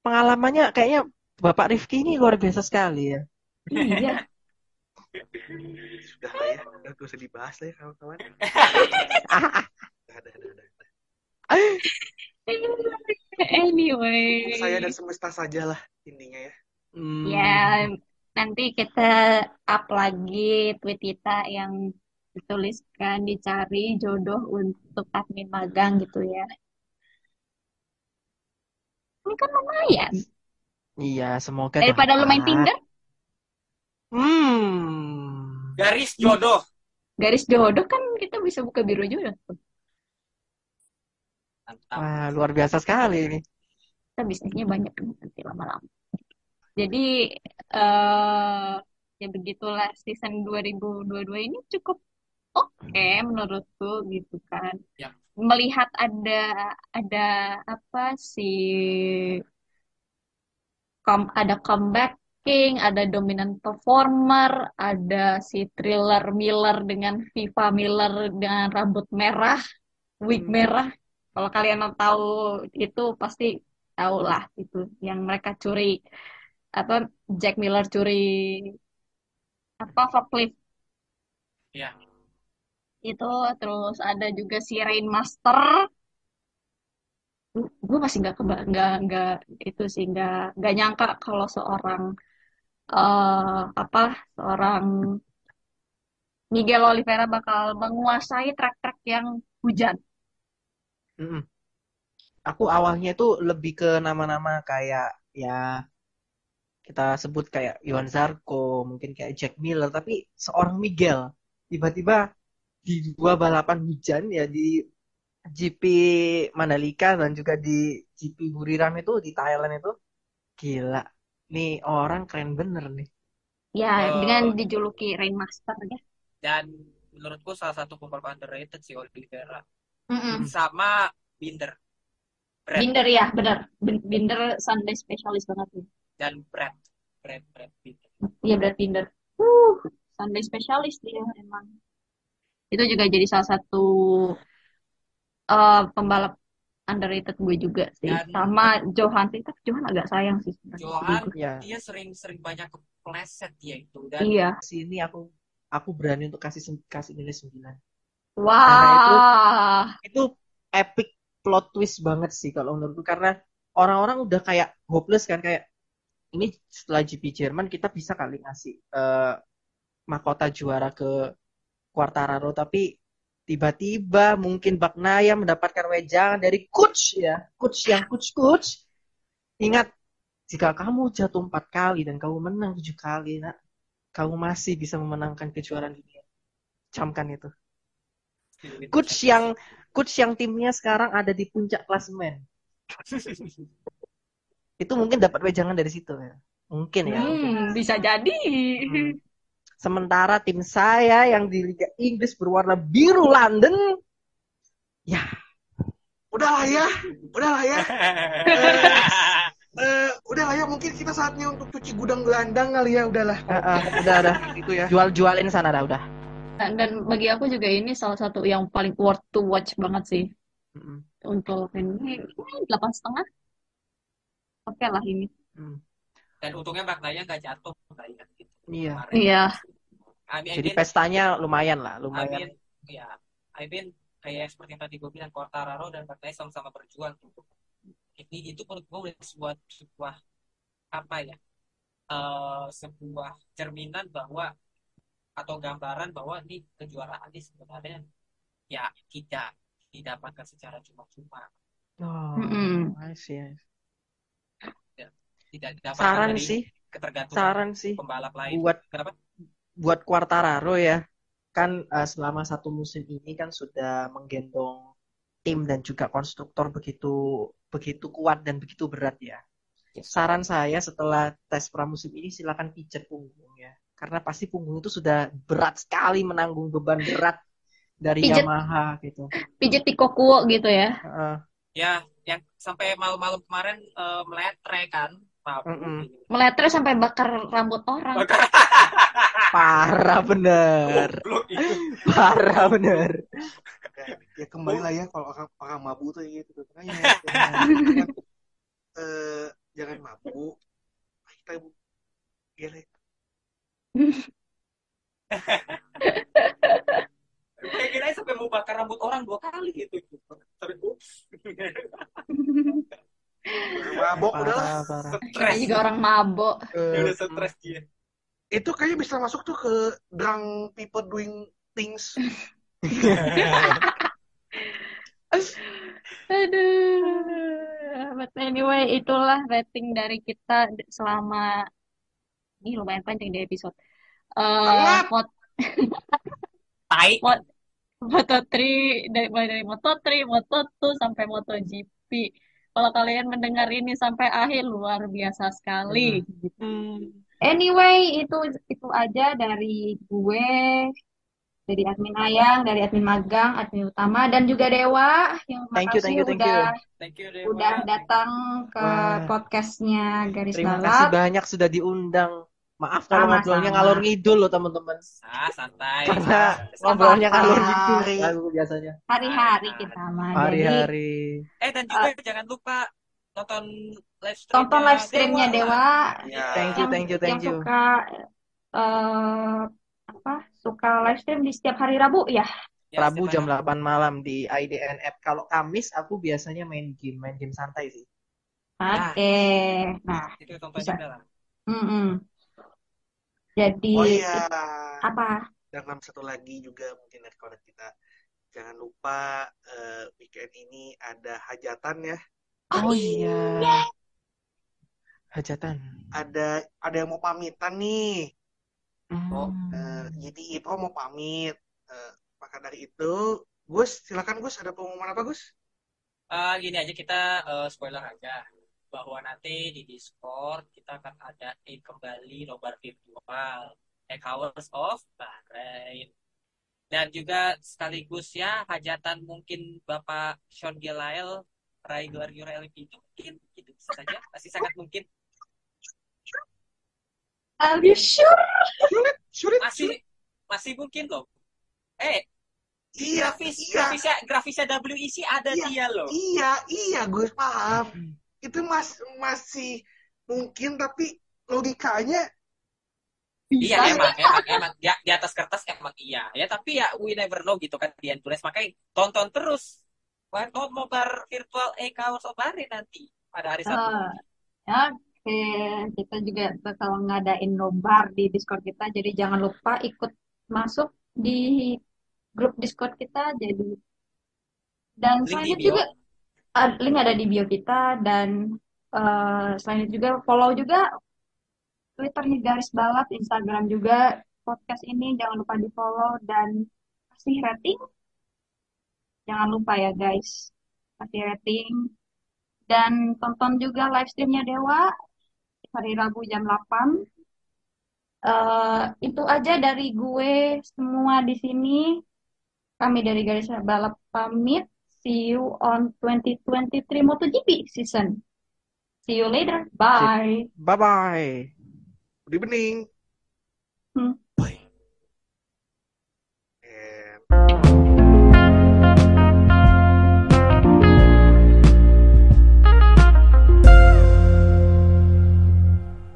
pengalamannya kayaknya Bapak Rifki ini luar biasa sekali ya. Iya. Sudah lah ya, udah gak usah dibahas lah ya kawan-kawan. Udah, udah, udah. Anyway. Saya dan semesta saja lah intinya ya. Hmm, Ya, nanti kita up lagi tweet kita yang dituliskan dicari jodoh untuk admin magang gitu ya. Ini kan lumayan. Iya, semoga Daripada lu main dapat. Tinder, Hmm. Garis jodoh. garis jodoh kan kita bisa buka biro jodoh. Mantap. Wah, luar biasa sekali ini. Kita bisnisnya banyak nanti lama-lama. Jadi eh ya begitulah season 2022 ini cukup oke menurutku gitu kan. Ya. Melihat ada ada apa sih come- ada comebacking, ada dominant performer, ada si thriller Miller dengan Viva Miller dengan rambut merah, wig Hmm. merah. Kalau kalian mau tahu itu pasti tahu lah itu yang mereka curi apa Jack Miller curi apa forklift Ya. itu terus ada juga si Rain Master gue masih nggak keba nggak nggak itu sih nggak nggak nyangka kalau seorang eh apa seorang Miguel Oliveira bakal menguasai track-track yang hujan. Mm-mm. Aku awalnya itu lebih ke nama-nama kayak ya kita sebut kayak Iwan Zarko, mungkin kayak Jack Miller, tapi seorang Miguel tiba-tiba di dua balapan hujan ya di GP Mandalika dan juga di GP Buriram itu di Thailand itu gila. Nih orang keren bener nih. Ya, Oh. dengan dijuluki Rain Master ya. Dan menurutku salah satu pembalap underrated si Oliveira. Mm-mm. Sama Binder. Brad. Binder ya, benar. Bin- Binder Sunday spesialis banget nih. Dan Brad. Brad, Brad Binder. Iya, benar Binder. Uh, Sunday spesialis dia emang. Itu juga jadi salah satu eh, pembalap underrated gue juga sih. Dan- Sama Johan sih, tapi Johan agak sayang sih sebenarnya. Johan, Ya, dia sering-sering banyak kepleset dia itu. Dan Iya. sini aku aku berani untuk kasih kasih nilai 9. Wah. itu epic plot twist banget sih kalau menurutku. Karena orang-orang udah kayak hopeless kan kayak ini setelah GP Jerman kita bisa kali ngasih eh, mahkota juara ke Quartararo. Tapi tiba-tiba mungkin Bagnaia mendapatkan wejangan dari coach ya. Coach yang coach coach ingat jika kamu jatuh empat kali dan kamu menang tujuh kali nak kamu masih bisa memenangkan kejuaraan dunia. Camkan itu coach yang coach yang timnya sekarang ada di puncak klasemen itu mungkin dapat wejangan dari situ ya mungkin ya mungkin. Hmm, bisa jadi. Hmm. sementara tim saya yang di Liga Inggris berwarna biru London ya Udahlah ya, udahlah ya. Eh, udahlah ya, mungkin kita saatnya untuk cuci gudang gelandang kali ya, udahlah. eh, eh, udah udah Gitu ya. jual jualin sana dah udah Dan, dan bagi aku juga ini salah satu yang paling worth to watch banget sih Mm-mm. untuk ini delapan setengah. Oke lah ini. Hmm. Dan untungnya Bagnaia nggak jatuh. ingat gitu. Iya. Kemarin. Iya. I mean, jadi I mean, pestanya lumayan lah I lumayan mean, ya, I mean, kayak seperti yang tadi gue bilang, Quartararo dan Bagnaia sama-sama berjuang. Ini itu menurut gue udah sebuah sebuah apa ya? eh, sebuah cerminan bahwa atau gambaran bahwa ini kejuaraan ini sebenarnya ya tidak didapatkan secara cuma-cuma, oh Mm-mm. I see, I see. tidak didapatkan saran dari sih ketergantungan saran sih pembalap lain. buat Kenapa? buat Quartararo ya kan eh, selama satu musim ini kan sudah menggendong tim dan juga konstruktor begitu begitu kuat dan begitu berat ya. Saran saya setelah tes pramusim ini silakan pijat punggung ya. Karena pasti punggung itu sudah berat sekali menanggung beban berat dari Pijet. Yamaha gitu. Pijet di Kokuo gitu ya. Heeh. Ya, yang sampai malam-malam kemarin eh, meletre kan, Pak. Mm-mm. Meletre sampai bakar rambut orang. parah bener. Parah bener. Ya kembali lah ya kalau orang, orang mabuk tuh gitu. Makanya jangan, eh, jangan mabuk. Kita gelek. Kayak kira sampai mau bakar rambut orang dua kali gitu. Ups. Mabok parah. Kira Stres. juga orang mabok. Eh, udah stres dia. Itu kayaknya bisa masuk tuh ke drunk people doing things. Aduh. But anyway, itulah rating dari kita selama ini lumayan panjang di episode. Eh, Banget. mot Tai. mot Moto3 dari mulai dari Moto3, Moto2 sampai MotoGP. Kalau kalian mendengar ini sampai akhir luar biasa sekali. gitu. Anyway, itu itu aja dari gue, dari admin Ayang, dari admin Magang, admin Utama, dan juga Dewa yang Thank you, makasih thank you, thank udah Thank you, udah datang ke Wah. podcastnya Garis Terima kasih banyak sudah diundang. Maaf kalau ngobrolnya Sama-sama. ngalor ngidul loh teman-teman. Ah, santai. Karena Santai. ngobrolnya ngalor apa-apa. ngidul lagu biasanya. Hari-hari kita mah. Jadi Hari-hari. Eh, dan juga jangan lupa nonton live streamnya tonton live streamnya Dewa. Ya. Thank you, yang thank you, yang thank you. suka eh apa suka live stream di setiap hari Rabu ya Ya, Rabu jam hari. 8 malam di IDN app. Kalau Kamis aku biasanya main game, main game santai sih. oke nah Itu tonton Bisa. juga lah. mm-mm. Jadi Oh iya. apa Dan satu lagi juga mungkin dari kawan kita. Jangan lupa eh, weekend ini ada hajatan ya. Oh iya. Hajatan. Ada ada yang mau pamitan nih. Oh, Hmm. Eh, jadi itu mau pamit. Eh, maka dari itu, Gus, silakan Gus, ada pengumuman apa Gus? Ah, gini aja kita eh, spoiler aja bahwa nanti di Discord kita akan adain kembali nobar virtual Egg Hours of Bahrain. Dan juga sekaligus ya hajatan mungkin Bapak Sean Gelael raih gelar juara LMP itu mungkin gitu bisa saja masih sangat mungkin Are you sure? Sulit, masih masih mungkin loh. Eh, Iya, grafis iya, grafisnya grafisnya WEC ada Iya, dia loh. iya, iya, Gus paham. Itu mas masih mungkin, tapi logikanya Iya Bisa emang emang emang. Di, di atas kertas emang iya. Ya tapi ya we never know gitu kan di endurance makanya tonton terus. Nonton nobar virtual e of Bahrain nanti pada hari Sabtu. Eh, ya, oke. Kita juga bakal ngadain nobar di Discord kita jadi jangan lupa ikut masuk di grup Discord kita jadi. Dan Link selain di itu bio. juga link ada di bio kita dan eh, selain itu juga follow juga Twitternya Garis Balap, Instagram juga podcast ini jangan lupa di follow dan kasih rating. Jangan lupa ya guys, kasih rating dan tonton juga live streamnya Dewa hari Rabu jam 8. Eh, itu aja dari gue semua di sini. Kami dari Garis Balap pamit. See you on 2023 MotoGP season. See you later. Bye. Bye bye. Good evening. Hmm.